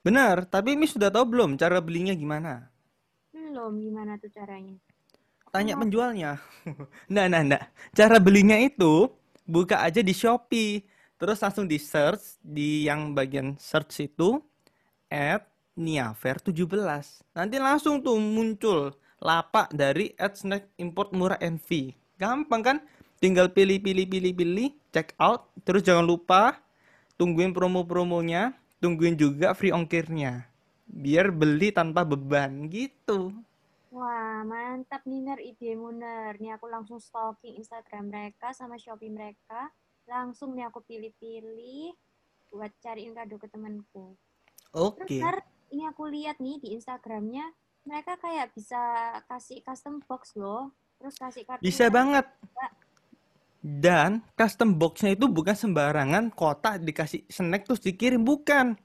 [SPEAKER 1] Benar, tapi Miss sudah tahu belum cara belinya gimana?
[SPEAKER 2] Belum, gimana tuh caranya?
[SPEAKER 1] Tanya penjualnya. Nah, nah, nah. Cara belinya itu buka aja di Shopee, terus langsung di search di yang bagian search itu at Niafair 17. Nanti langsung tuh muncul lapak dari at snack import murah NV. Gampang kan? Tinggal pilih pilih pilih pilih, check out, terus jangan lupa tungguin promo-promonya, tungguin juga free ongkirnya. Biar beli tanpa beban gitu.
[SPEAKER 2] Wah, mantap nih Ner, idemu Ner. Nih aku langsung stalking Instagram mereka sama Shopee mereka. Langsung nih aku pilih-pilih buat cariin kado ke temanku. Terus
[SPEAKER 1] Oke.
[SPEAKER 2] Ner, ini aku lihat nih di Instagramnya, mereka kayak bisa kasih custom box loh. Terus kasih kartu
[SPEAKER 1] Bisa banget. Dan custom box-nya itu bukan sembarangan kotak dikasih snack terus dikirim, bukan.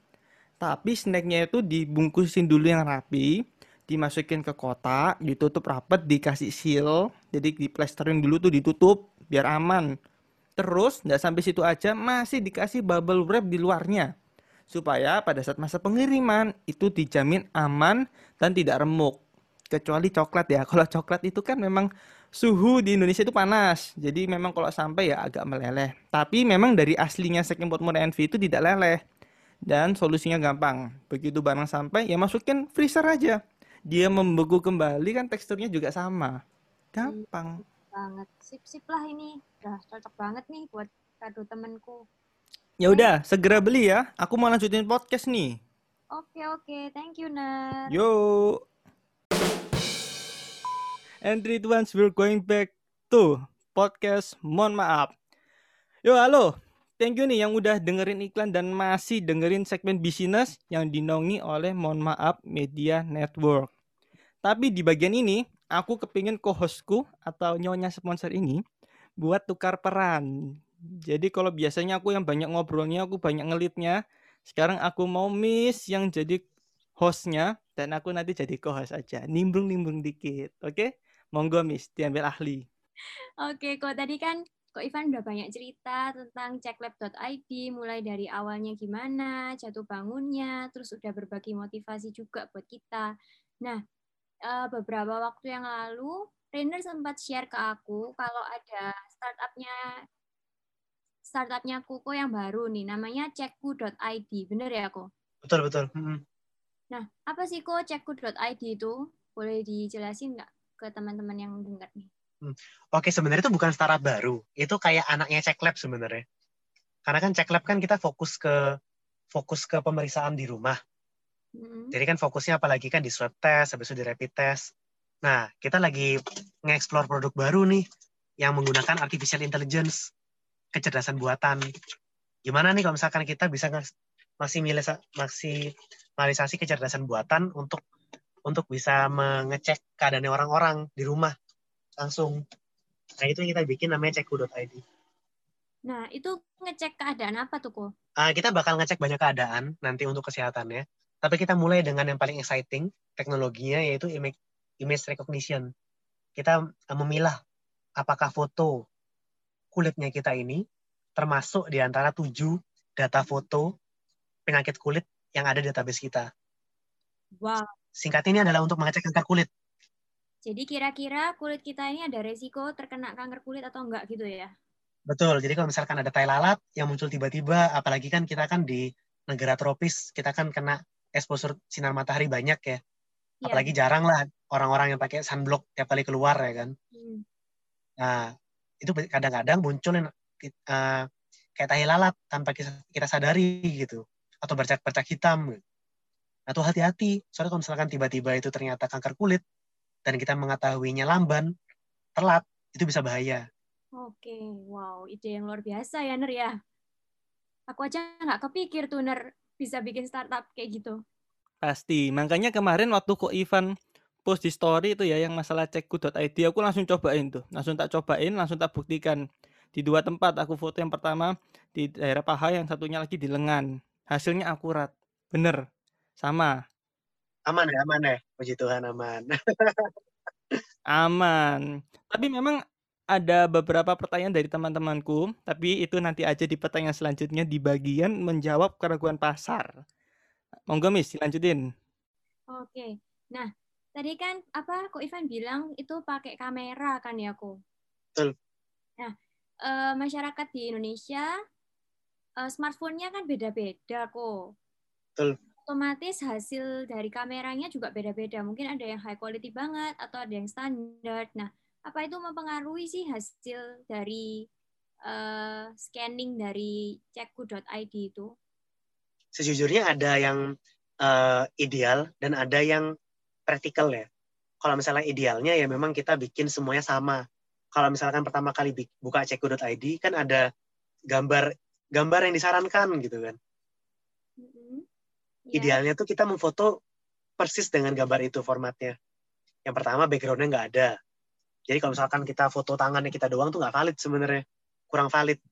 [SPEAKER 1] Tapi snacknya itu dibungkusin dulu yang rapi, dimasukin ke kotak, ditutup rapat, dikasih seal, jadi diplesterin dulu tuh ditutup biar aman. Terus nggak sampai situ aja, masih dikasih bubble wrap di luarnya. Supaya pada saat masa pengiriman itu dijamin aman dan tidak remuk. Kecuali coklat ya. Kalau coklat itu kan memang suhu di Indonesia itu panas. Jadi memang kalau sampai ya agak meleleh. Tapi memang dari aslinya segmen pot NV itu tidak leleh. Dan solusinya gampang. Begitu barang sampai ya masukin freezer aja. Dia membeku kembali kan teksturnya juga sama. Gampang.
[SPEAKER 2] Banget. Sip-sip lah ini. Udah cocok banget nih buat kado temenku.
[SPEAKER 1] Ya udah, segera beli ya. Aku mau lanjutin podcast nih.
[SPEAKER 2] Oke, oke. Thank you, Ner.
[SPEAKER 1] Yo. And three, two, one, we're going back to podcast Mohon Maaf. Yo, halo. Thank you nih yang udah dengerin iklan dan masih dengerin segmen bisnis yang dinaungi oleh Mohon Maaf Media Network. Tapi di bagian ini, aku kepingin co-hostku atau nyonya sponsor ini buat tukar peran. Jadi kalau biasanya aku yang banyak ngobrolnya, aku banyak ngelitnya. Sekarang aku mau miss yang jadi hostnya dan aku nanti jadi co-host aja. Nimbrung-nimbrung dikit, oke? Okay? Monggo miss, diambil ahli.
[SPEAKER 2] Oke, kok tadi kan kok Ivan udah banyak cerita tentang checklab.id, mulai dari awalnya gimana, jatuh bangunnya, terus udah berbagi motivasi juga buat kita. Nah, eh, beberapa waktu yang lalu, Rainer sempat share ke aku kalau ada startupnya startupnya Kuko yang baru nih, namanya cekku.id. Bener ya, Ko?
[SPEAKER 3] Betul, betul. Hmm.
[SPEAKER 2] Nah, apa sih Ko cekku.id itu? Boleh dijelasin nggak ke teman-teman yang dengar nih?
[SPEAKER 3] Hmm. Oke, sebenarnya itu bukan startup baru. Itu kayak anaknya Ceklab sebenarnya. Karena kan Ceklab kan kita fokus ke fokus ke pemeriksaan di rumah. Mm-hmm. Jadi kan fokusnya apalagi kan di swab test, habis itu di rapid test. Nah, kita lagi nge-explore produk baru nih yang menggunakan artificial intelligence kecerdasan buatan. Gimana nih kalau misalkan kita bisa maksimalisasi kecerdasan buatan untuk untuk bisa mengecek keadaan orang-orang di rumah langsung. Nah itu yang kita bikin namanya cekku.id.
[SPEAKER 2] Nah itu ngecek keadaan apa tuh kok?
[SPEAKER 3] Uh, kita bakal ngecek banyak keadaan nanti untuk kesehatannya. Tapi kita mulai dengan yang paling exciting teknologinya yaitu image, image recognition. Kita uh, memilah apakah foto kulitnya kita ini termasuk di antara tujuh data foto penyakit kulit yang ada di database kita.
[SPEAKER 2] Wow.
[SPEAKER 3] Singkat ini adalah untuk mengecek kanker kulit.
[SPEAKER 2] Jadi kira-kira kulit kita ini ada resiko terkena kanker kulit atau enggak gitu ya?
[SPEAKER 3] Betul. Jadi kalau misalkan ada tai lalat yang muncul tiba-tiba, apalagi kan kita kan di negara tropis, kita kan kena exposure sinar matahari banyak ya. ya. Apalagi jarang lah orang-orang yang pakai sunblock tiap kali keluar ya kan. Hmm. Nah, itu kadang-kadang muncul uh, kayak tahi lalat tanpa kita, sadari gitu atau bercak-bercak hitam atau hati-hati soalnya kalau misalkan tiba-tiba itu ternyata kanker kulit dan kita mengetahuinya lamban telat itu bisa bahaya
[SPEAKER 2] oke wow ide yang luar biasa ya Ner ya aku aja nggak kepikir tuh Ner bisa bikin startup kayak gitu.
[SPEAKER 1] Pasti. Makanya kemarin waktu kok Ivan post di story itu ya yang masalah cekku.id aku langsung cobain tuh. Langsung tak cobain langsung tak buktikan. Di dua tempat aku foto yang pertama di daerah paha yang satunya lagi di lengan. Hasilnya akurat. Bener. Sama.
[SPEAKER 3] Aman ya aman ya. Puji Tuhan aman.
[SPEAKER 1] Aman. Tapi memang ada beberapa pertanyaan dari teman-temanku tapi itu nanti aja di pertanyaan selanjutnya di bagian menjawab keraguan pasar monggo Miss dilanjutin
[SPEAKER 2] oke nah Tadi kan apa kok Ivan bilang itu pakai kamera kan ya kok?
[SPEAKER 3] Betul.
[SPEAKER 2] Nah, e, masyarakat di Indonesia e, smartphone-nya kan beda-beda kok.
[SPEAKER 3] Betul.
[SPEAKER 2] Otomatis hasil dari kameranya juga beda-beda. Mungkin ada yang high quality banget atau ada yang standar. Nah, apa itu mempengaruhi sih hasil dari uh, scanning dari cekku.id itu?
[SPEAKER 3] Sejujurnya ada yang uh, ideal dan ada yang praktikal ya. Kalau misalnya idealnya ya memang kita bikin semuanya sama. Kalau misalkan pertama kali buka cekku.id kan ada gambar gambar yang disarankan gitu kan. Mm-hmm. Yeah. Idealnya tuh kita memfoto persis dengan gambar itu formatnya. Yang pertama backgroundnya nggak ada. Jadi kalau misalkan kita foto tangannya kita doang tuh nggak valid sebenarnya, kurang valid.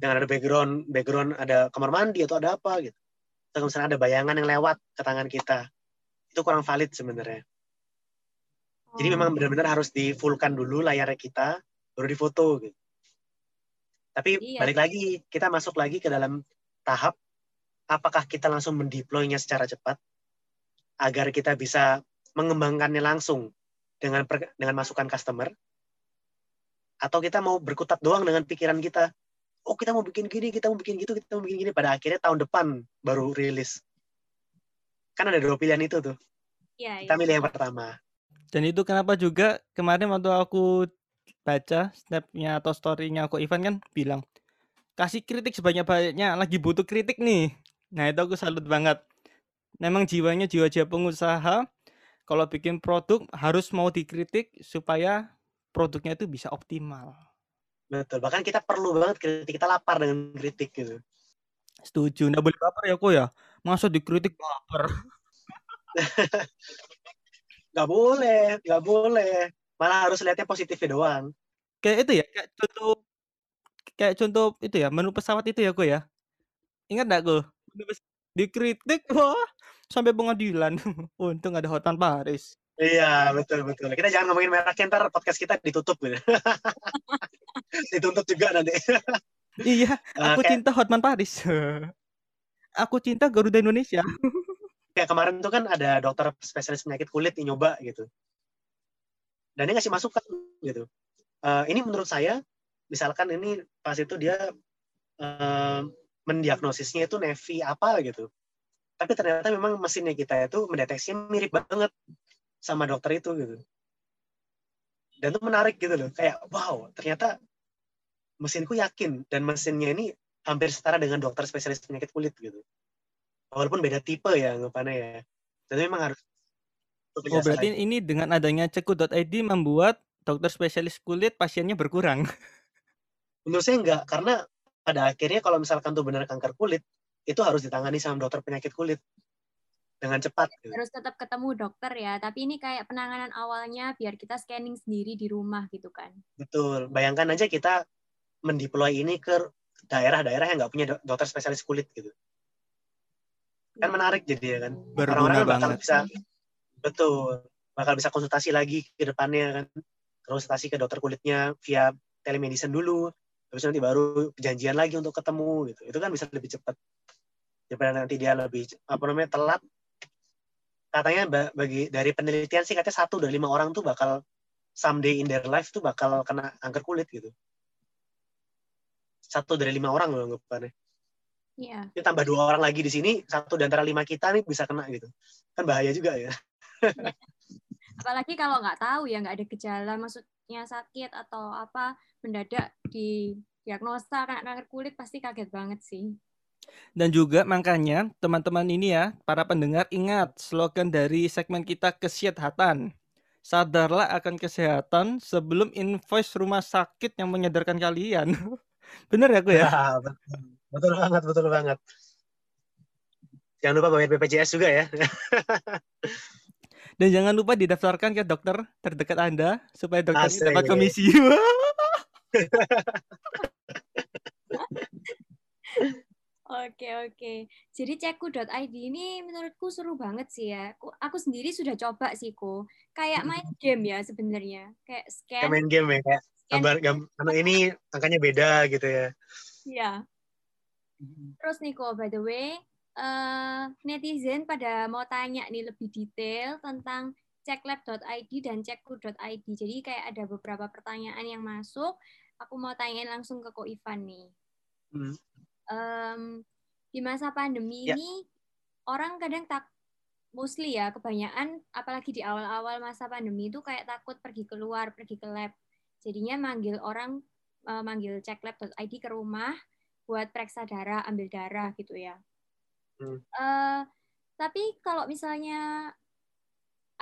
[SPEAKER 3] Jangan ada background, background ada kamar mandi atau ada apa gitu. Atau misalnya ada bayangan yang lewat ke tangan kita itu kurang valid sebenarnya. Jadi memang benar-benar harus di fullkan dulu layarnya kita, baru difoto gitu. Tapi iya. balik lagi, kita masuk lagi ke dalam tahap apakah kita langsung mendeploynya secara cepat agar kita bisa mengembangkannya langsung dengan per, dengan masukan customer atau kita mau berkutat doang dengan pikiran kita oh kita mau bikin gini kita mau bikin gitu kita mau bikin gini pada akhirnya tahun depan baru rilis kan ada dua pilihan itu tuh
[SPEAKER 2] Iya,
[SPEAKER 3] kita
[SPEAKER 2] iya.
[SPEAKER 3] milih yang pertama
[SPEAKER 1] Dan itu kenapa juga kemarin waktu aku baca snapnya atau story-nya aku Ivan kan bilang kasih kritik sebanyak-banyaknya lagi butuh kritik nih. Nah itu aku salut banget. Memang jiwanya jiwa-jiwa pengusaha kalau bikin produk harus mau dikritik supaya produknya itu bisa optimal.
[SPEAKER 3] betul bahkan kita perlu banget kritik kita lapar dengan kritik gitu
[SPEAKER 1] Setuju. Nggak boleh baper ya kok ya. Masa dikritik baper.
[SPEAKER 3] nggak boleh nggak boleh malah harus lihatnya positifnya doang
[SPEAKER 1] Kayak itu ya, kayak contoh kayak contoh itu ya, menu pesawat itu ya kok ya. Ingat nggak pes- Dikritik, wah sampai pengadilan. Untung ada Hotman Paris.
[SPEAKER 3] iya betul betul kita jangan ngomongin mereknya ntar podcast kita ditutup gitu dituntut juga nanti
[SPEAKER 1] Iya, aku
[SPEAKER 3] kayak,
[SPEAKER 1] cinta Hotman Paris. aku cinta Garuda Indonesia.
[SPEAKER 3] kayak kemarin tuh kan ada dokter spesialis penyakit kulit yang nyoba gitu dan dia ngasih masukan gitu Eh, ini menurut saya misalkan ini pas itu dia eh, mendiagnosisnya itu nevi apa gitu tapi ternyata memang mesinnya kita itu mendeteksinya mirip banget sama dokter itu gitu dan itu menarik gitu loh kayak wow ternyata mesinku yakin dan mesinnya ini hampir setara dengan dokter spesialis penyakit kulit gitu walaupun beda tipe ya anggapannya ya jadi memang harus
[SPEAKER 1] Oh, berarti
[SPEAKER 3] sama.
[SPEAKER 1] ini dengan adanya ceku.id membuat dokter spesialis kulit pasiennya berkurang.
[SPEAKER 3] menurut saya enggak karena pada akhirnya kalau misalkan tuh benar kanker kulit itu harus ditangani sama dokter penyakit kulit. Dengan cepat gitu.
[SPEAKER 2] Harus tetap ketemu dokter ya, tapi ini kayak penanganan awalnya biar kita scanning sendiri di rumah gitu kan.
[SPEAKER 3] betul. Bayangkan aja kita mendeploy ini ke daerah-daerah yang nggak punya do- dokter spesialis kulit gitu. Kan menarik jadi ya kan.
[SPEAKER 1] Berguna
[SPEAKER 3] orang-orang bakal
[SPEAKER 1] banget.
[SPEAKER 3] bisa betul. Bakal bisa konsultasi lagi ke depannya kan. Konsultasi ke dokter kulitnya via telemedicine dulu terus nanti baru perjanjian lagi untuk ketemu gitu. Itu kan bisa lebih cepat. Daripada nanti dia lebih apa namanya telat. Katanya ba- bagi dari penelitian sih katanya satu dari lima orang tuh bakal someday in their life tuh bakal kena kanker kulit gitu. Satu dari lima orang loh anggapannya.
[SPEAKER 2] Iya.
[SPEAKER 3] ini tambah dua orang lagi di sini satu di antara lima kita nih bisa kena gitu. Kan bahaya juga ya.
[SPEAKER 2] Apalagi kalau nggak tahu ya nggak ada gejala, maksudnya sakit atau apa mendadak di diagnosa kena kanker kulit pasti kaget banget sih.
[SPEAKER 1] Dan juga makanya teman-teman ini ya, para pendengar ingat slogan dari segmen kita kesehatan. Sadarlah akan kesehatan sebelum invoice rumah sakit yang menyadarkan kalian. Bener ya aku ya?
[SPEAKER 3] Ya, betul. betul banget betul banget jangan lupa bayar BPJS juga ya
[SPEAKER 1] Dan jangan lupa didaftarkan ke dokter terdekat Anda supaya dokter
[SPEAKER 3] Asik.
[SPEAKER 1] dapat komisi.
[SPEAKER 2] Oke oke. Jadi ceku.id ini menurutku seru banget sih ya. Aku, aku sendiri sudah coba sih ko. Kayak main game ya sebenarnya. Kayak scan.
[SPEAKER 3] kayak main game ya kayak gambar gambar anu ini angkanya beda gitu ya
[SPEAKER 2] Iya. Terus nih ko, by the way, eh, netizen pada mau tanya nih lebih detail tentang ceklab.id dan cekku.id. Jadi kayak ada beberapa pertanyaan yang masuk. Aku mau tanyain langsung ke Ko Ivan nih.
[SPEAKER 3] Hmm.
[SPEAKER 2] Em, di masa pandemi
[SPEAKER 3] Ya.
[SPEAKER 2] ini orang kadang tak mostly ya kebanyakan apalagi di awal-awal masa pandemi itu kayak takut pergi keluar pergi ke lab jadinya manggil orang eh, manggil cek lab.id ke rumah buat periksa darah ambil darah gitu ya
[SPEAKER 3] Hmm.
[SPEAKER 2] Eh, tapi kalau misalnya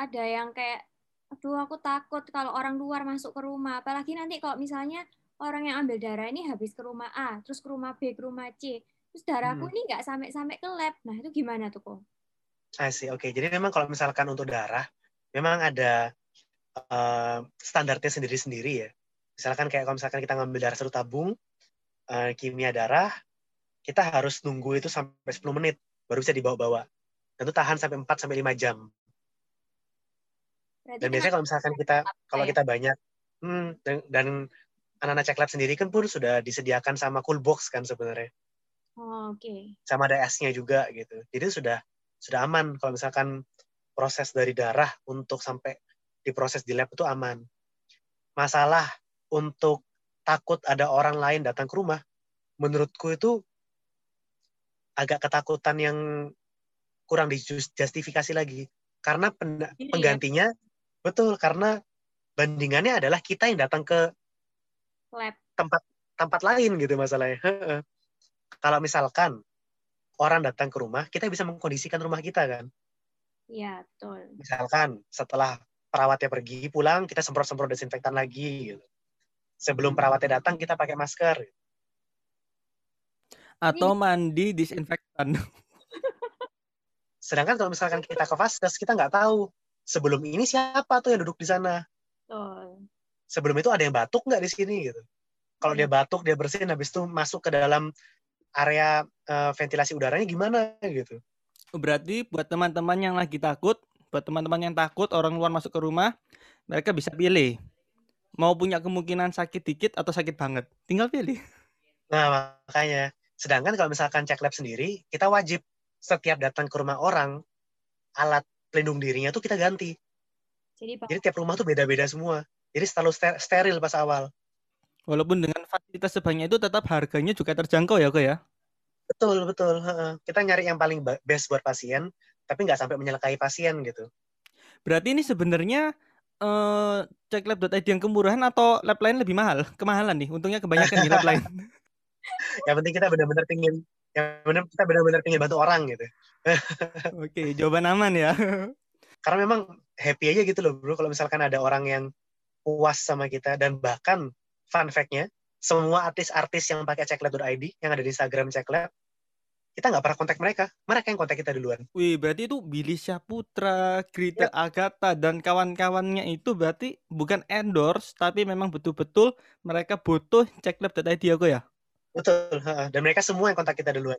[SPEAKER 2] ada yang kayak aduh aku takut kalau orang luar masuk ke rumah apalagi nanti kalau misalnya orang yang ambil darah ini habis ke rumah A terus ke rumah B ke rumah C terus darahku
[SPEAKER 3] Hmm.
[SPEAKER 2] ini nggak sampai-sampai ke lab nah itu gimana tuh kok
[SPEAKER 3] I see. Oke, jadi memang kalau misalkan untuk darah, memang ada eh, standarnya sendiri-sendiri ya. Misalkan kayak kalau misalkan kita ngambil darah satu tabung, eh, kimia darah, kita harus nunggu itu sampai 10 menit, baru bisa dibawa-bawa. Dan itu tahan sampai 4 sampai 5 jam.
[SPEAKER 2] berarti
[SPEAKER 3] Dan biasanya kalau misalkan kita kalau
[SPEAKER 2] ya?
[SPEAKER 3] kita banyak, hmm, dan, dan anak-anak cek lab sendiri kan pun sudah disediakan sama cool box kan sebenarnya,
[SPEAKER 2] oh, oke
[SPEAKER 3] sama ada esnya juga gitu. Jadi sudah sudah aman kalau misalkan proses dari darah untuk sampai diproses di lab itu aman. Masalah untuk takut ada orang lain datang ke rumah, menurutku itu agak ketakutan yang kurang dijustifikasi lagi. Karena pen-
[SPEAKER 2] Iya, ya.
[SPEAKER 3] penggantinya, betul, karena bandingannya adalah kita yang datang ke
[SPEAKER 2] Lab.
[SPEAKER 3] tempat tempat lain gitu masalahnya. Kalau misalkan orang datang ke rumah, kita bisa mengkondisikan rumah kita kan.
[SPEAKER 2] Iya, betul.
[SPEAKER 3] Misalkan setelah perawatnya pergi pulang, kita semprot-semprot desinfektan lagi. Gitu. Sebelum perawatnya datang, kita pakai masker.
[SPEAKER 1] Atau mandi disinfektan.
[SPEAKER 3] Sedangkan kalau misalkan kita ke vaskes, kita nggak tahu sebelum ini siapa tuh yang duduk di sana. Sebelum itu ada yang batuk nggak di sini gitu. Kalau dia batuk, dia bersihin, habis itu masuk ke dalam area eh, ventilasi udaranya gimana gitu.
[SPEAKER 1] Berarti buat teman-teman yang lagi takut, buat teman-teman yang takut orang luar masuk ke rumah, mereka bisa pilih. Mau punya kemungkinan sakit dikit atau sakit banget. Tinggal pilih.
[SPEAKER 3] Nah, makanya. Sedangkan kalau misalkan cek lab sendiri, kita wajib setiap datang ke rumah orang, alat pelindung dirinya tuh kita ganti.
[SPEAKER 2] Jadi
[SPEAKER 3] Jadi tiap rumah tuh beda-beda semua. Jadi selalu ster- steril pas awal.
[SPEAKER 1] Walaupun dengan fasilitas sebanyak itu tetap harganya juga terjangkau ya kok ya.
[SPEAKER 3] Betul, betul. Heeh. Kita nyari yang paling best buat pasien, tapi nggak sampai menyelakai pasien gitu.
[SPEAKER 1] Berarti ini sebenarnya eh cek lab.id yang kemurahan atau lab lain lebih mahal? Kemahalan nih. Untungnya kebanyakan di lab lain.
[SPEAKER 3] Yang penting kita benar-benar pingin, yang benar kita benar-benar pingin bantu orang gitu.
[SPEAKER 1] Oke, jawaban aman ya.
[SPEAKER 3] Karena memang happy aja gitu loh, bro. Kalau misalkan ada orang yang puas sama kita dan bahkan fun fact-nya, semua artis-artis yang pakai ceklab.id yang ada di Instagram ceklab, kita nggak pernah kontak mereka. Mereka yang kontak kita duluan.
[SPEAKER 1] Wih, berarti itu Billy Syahputra, Grita Agatha, dan kawan-kawannya itu berarti bukan endorse, tapi memang betul-betul mereka butuh cek lab.id ya ya?
[SPEAKER 3] Betul. Dan mereka semua yang kontak kita duluan.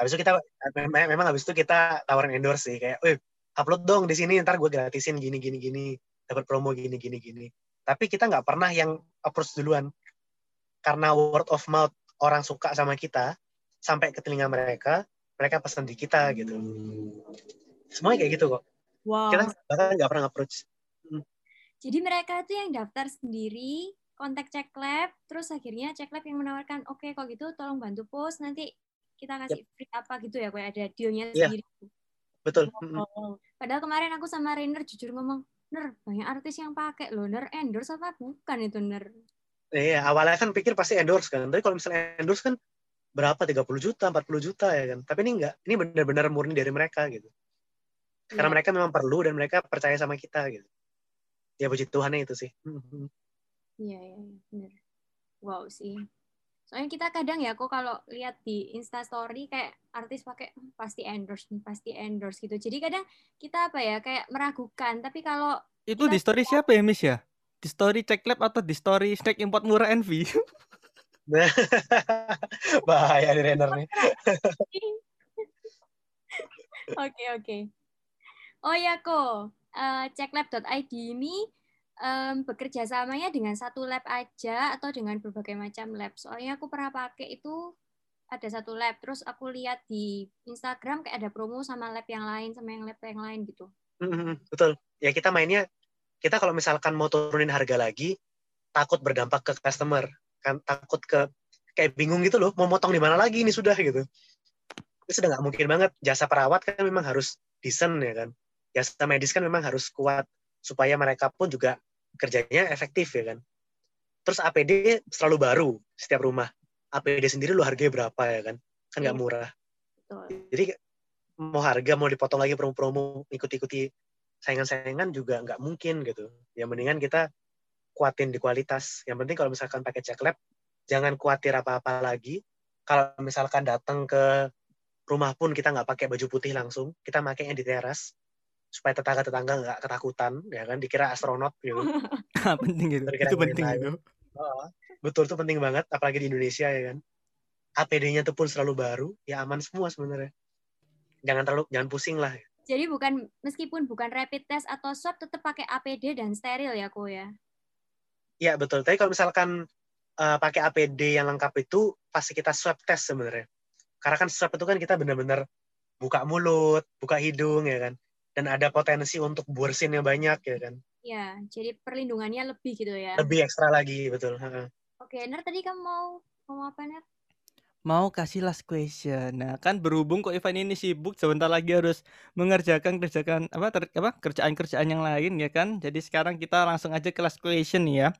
[SPEAKER 3] Habis itu kita mem- memang habis itu kita tawarin endorse sih kayak, "Wih, upload dong di sini ntar gue gratisin gini gini gini, dapat promo gini gini gini." Tapi kita nggak pernah yang approach duluan. Karena word of mouth orang suka sama kita sampai ke telinga mereka, mereka pesan di kita gitu. Semuanya kayak gitu kok.
[SPEAKER 2] wow.
[SPEAKER 3] Kita bahkan nggak pernah approach.
[SPEAKER 2] Jadi mereka itu yang daftar sendiri, kontak cek lab, terus akhirnya cek lab yang menawarkan, oke kalau gitu tolong bantu post, nanti kita kasih free apa gitu ya, kayak ada dealnya
[SPEAKER 3] Iya.
[SPEAKER 2] sendiri.
[SPEAKER 3] Betul.
[SPEAKER 2] Oh. Padahal kemarin aku sama Rainer jujur ngomong, Ner, banyak artis yang pakai loh, Ner endorse apa bukan itu Ner?
[SPEAKER 3] Iya, awalnya kan pikir pasti endorse kan. Tapi kalau misalnya endorse kan berapa? 30 juta, 40 juta ya kan. Tapi ini enggak. Ini benar-benar murni dari mereka gitu. Karena
[SPEAKER 2] Iya.
[SPEAKER 3] mereka memang perlu dan mereka percaya sama kita gitu. Ya puji Tuhannya itu sih.
[SPEAKER 2] Iya, iya, iya, bener. Wow sih. Soalnya kita kadang ya kok kalau lihat di Insta story kayak artis pakai "Hmm, pasti endorse nih, pasti endorse gitu. Jadi kadang kita apa ya kayak meragukan, tapi kalau
[SPEAKER 1] Itu di story siapa ya, Miss ya? Di story cek lab atau di story snack import murah Envy?
[SPEAKER 3] Bahaya nih Renner nih.
[SPEAKER 2] Oke, oke. Oh ya kok, eh, ceklab.id ini em, bekerja samanya dengan satu lab aja atau dengan berbagai macam lab. Soalnya aku pernah pakai itu ada satu lab, terus aku lihat di Instagram kayak ada promo sama lab yang lain sama yang lab yang lain gitu.
[SPEAKER 3] Mhm, Betul. Ya kita mainnya, kita kalau misalkan mau turunin harga lagi, takut berdampak ke customer. Kan takut ke, kayak bingung gitu loh, mau motong di mana lagi ini sudah gitu. Itu sudah nggak mungkin banget. Jasa perawat kan memang harus decent ya kan. Jasa medis kan memang harus kuat. Supaya mereka pun juga kerjanya efektif ya kan. Terus APD selalu baru setiap rumah. APD sendiri lo harganya berapa ya kan. Kan nggak
[SPEAKER 2] Iya.
[SPEAKER 3] murah.
[SPEAKER 2] Betul.
[SPEAKER 3] Jadi mau harga mau dipotong lagi promo-promo ikut-ikuti saingan-saingan juga nggak mungkin gitu. Ya mendingan kita kuatin di kualitas. Yang penting kalau misalkan pakai cek lab jangan khawatir apa-apa lagi. Kalau misalkan datang ke rumah pun kita nggak pakai baju putih langsung, kita pakainya di teras supaya tetangga-tetangga nggak ketakutan, ya kan? Dikira astronot gitu.
[SPEAKER 1] penting itu.
[SPEAKER 3] Kira-kira
[SPEAKER 1] Itu penting itu.
[SPEAKER 3] Oh, betul tuh penting banget, apalagi di Indonesia ya kan. APD-nya tuh pun selalu baru, ya aman semua sebenarnya. Jangan terlalu jangan pusing lah.
[SPEAKER 2] Jadi bukan meskipun bukan rapid test atau swab tetap pakai APD dan steril ya kok ya.
[SPEAKER 3] Iya betul. Tapi kalau misalkan eh, pakai APD yang lengkap itu pasti kita swab test sebenarnya. Karena kan swab itu kan kita benar-benar buka mulut, buka hidung ya kan. Dan ada potensi untuk bursinnya banyak ya kan.
[SPEAKER 2] Ya, jadi perlindungannya lebih gitu ya.
[SPEAKER 3] Lebih ekstra lagi, betul. Heeh.
[SPEAKER 2] Oke, Ner tadi kamu mau mau apa, Ner?
[SPEAKER 1] Mau kasih last question. Nah, kan berhubung kok Ivan ini sibuk sebentar lagi harus mengerjakan kerjakan apa ter- apa kerjaan-kerjaan yang lain ya kan. Jadi sekarang kita langsung aja ke last question ya.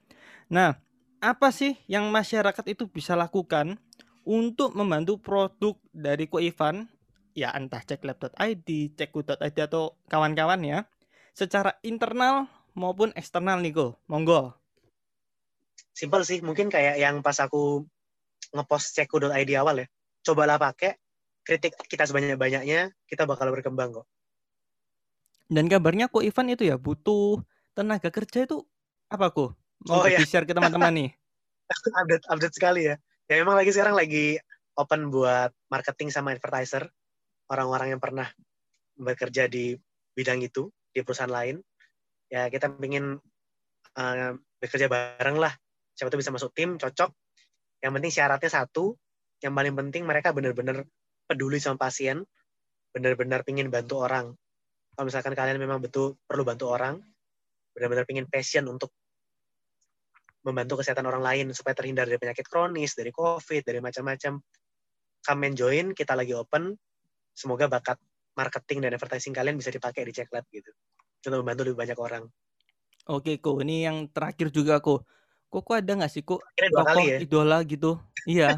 [SPEAKER 1] Nah, apa sih yang masyarakat itu bisa lakukan untuk membantu produk dari Ko Ivan ya entah ceklab.id, cekku.id atau kawan-kawan ya secara internal maupun eksternal nih Ko. Monggo.
[SPEAKER 3] Simpel sih, mungkin kayak yang pas aku ngepost ceku.id awal ya. Cobalah pakai, kritik kita sebanyak-banyaknya, kita bakal berkembang kok.
[SPEAKER 1] Dan kabarnya Ko Ivan itu ya butuh tenaga kerja itu apa Ko? Mau
[SPEAKER 3] Oh, iya.
[SPEAKER 1] di-share ke teman-teman nih.
[SPEAKER 3] update update sekali ya. Ya memang lagi sekarang lagi open buat marketing sama advertiser. Orang-orang yang pernah bekerja di bidang itu di perusahaan lain. Ya kita ingin uh, bekerja bareng lah. Siapa tuh bisa masuk tim, cocok. Yang penting syaratnya satu. Yang paling penting mereka benar-benar peduli sama pasien. Benar-benar pingin bantu orang. Kalau misalkan kalian memang betul perlu bantu orang, benar-benar pingin passion untuk membantu kesehatan orang lain supaya terhindar dari penyakit kronis, dari COVID, dari macam-macam. Come join, kita lagi open. Semoga bakat marketing dan advertising kalian bisa dipakai di Ceklat gitu. Untuk membantu lebih banyak orang.
[SPEAKER 1] Oke Ko, ini yang terakhir juga Ko. Kok kok ada nggak sih Ko
[SPEAKER 3] Kira dua
[SPEAKER 1] tokoh
[SPEAKER 3] kali ya.
[SPEAKER 1] idola gitu? Iya.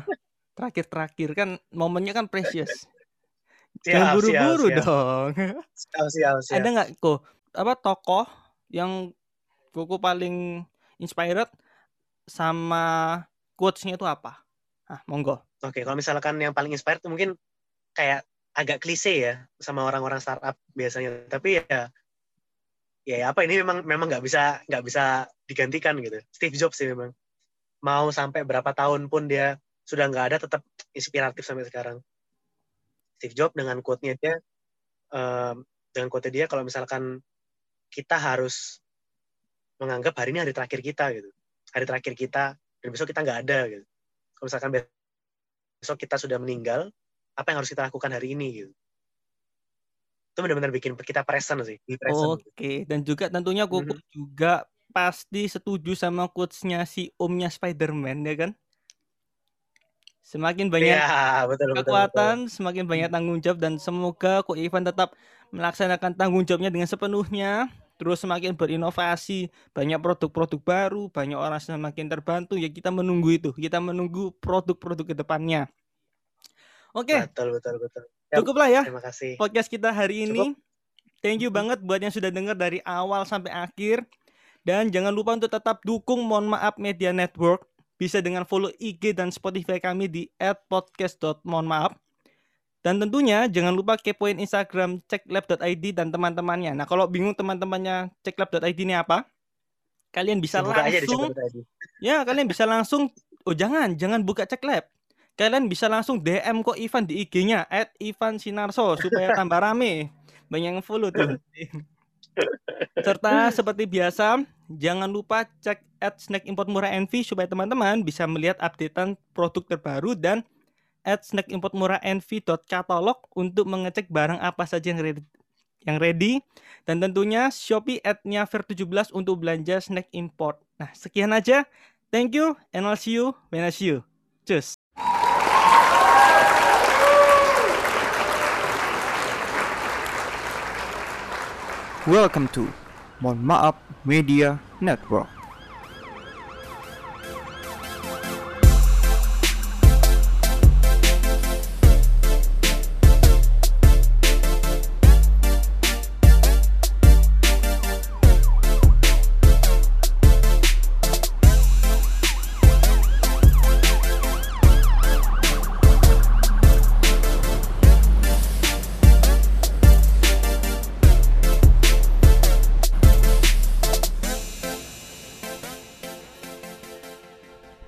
[SPEAKER 1] Terakhir-terakhir kan momennya kan precious. Jangan buru-buru dong.
[SPEAKER 3] Siap, siap, siap.
[SPEAKER 1] Ada nggak Ko apa tokoh yang Koko paling inspired sama quotes-nya itu apa? Ah, monggo.
[SPEAKER 3] Oke, kalau misalkan yang paling inspired mungkin kayak agak klise ya sama orang-orang startup biasanya. Tapi ya ya apa ini memang memang nggak bisa nggak bisa digantikan gitu. Steve Jobs sih memang mau sampai berapa tahun pun dia sudah nggak ada tetap inspiratif sampai sekarang. Steve Jobs dengan quote-nya dia em, dengan quote dia kalau misalkan kita harus menganggap hari ini hari terakhir kita gitu. Hari terakhir kita dan besok kita nggak ada gitu. Kalau misalkan besok kita sudah meninggal, apa yang harus kita lakukan hari ini gitu. Itu benar-benar bikin kita present sih, present.
[SPEAKER 1] Oke, dan juga tentunya Koko
[SPEAKER 3] Mhm.
[SPEAKER 1] juga pasti setuju sama quotes-nya si omnya Spider-Man ya kan? Semakin banyak
[SPEAKER 3] Iya, betul, betul, betul.
[SPEAKER 1] kekuatan, semakin banyak tanggung jawab dan semoga Ko Ivan tetap melaksanakan tanggung jawabnya dengan sepenuhnya. Terus semakin berinovasi, banyak produk-produk baru, banyak orang semakin terbantu. Ya kita menunggu itu, kita menunggu produk-produk ke Oke,
[SPEAKER 3] Betul, betul, betul. Yap,
[SPEAKER 1] cukuplah ya
[SPEAKER 3] Terima kasih.
[SPEAKER 1] podcast kita hari
[SPEAKER 3] Cukup.
[SPEAKER 1] ini. Thank you banget buat yang sudah dengar dari awal sampai akhir. Dan jangan lupa untuk tetap dukung Mohon Maaf Media Network. Bisa dengan follow IG dan Spotify kami di @podcast.mohonmaaf. Dan tentunya jangan lupa kepoin Instagram ceklab.id dan teman-temannya. Nah, kalau bingung teman-temannya ceklab.id ini apa? Kalian bisa
[SPEAKER 3] aja di
[SPEAKER 1] langsung
[SPEAKER 3] Ceklat tadi.
[SPEAKER 1] Ya, kalian bisa langsung oh jangan, jangan buka cek lab. Kalian bisa langsung DM kok Ivan di IG-nya @ivan_sinarso supaya tambah rame. Banyak yang follow tuh. Serta seperti biasa, jangan lupa cek at Snack Import Murah NV supaya teman-teman bisa melihat updatean produk terbaru dan at Snack Import Murah NV.katalog untuk mengecek barang apa saja yang ready, yang ready dan tentunya Shopee at-nya Ver17 untuk belanja snack import. Nah, sekian aja. Thank you and I'll see you when I see you. Cus.
[SPEAKER 4] Welcome to Mohon Maaf Media Network.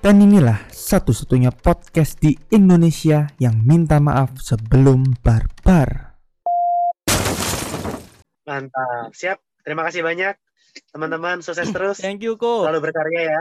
[SPEAKER 4] Dan inilah satu-satunya podcast di Indonesia yang minta maaf sebelum barbar.
[SPEAKER 3] Mantap. Siap. Terima kasih banyak. Teman-teman, sukses terus.
[SPEAKER 1] Thank you, Ko.
[SPEAKER 3] Selalu berkarya ya.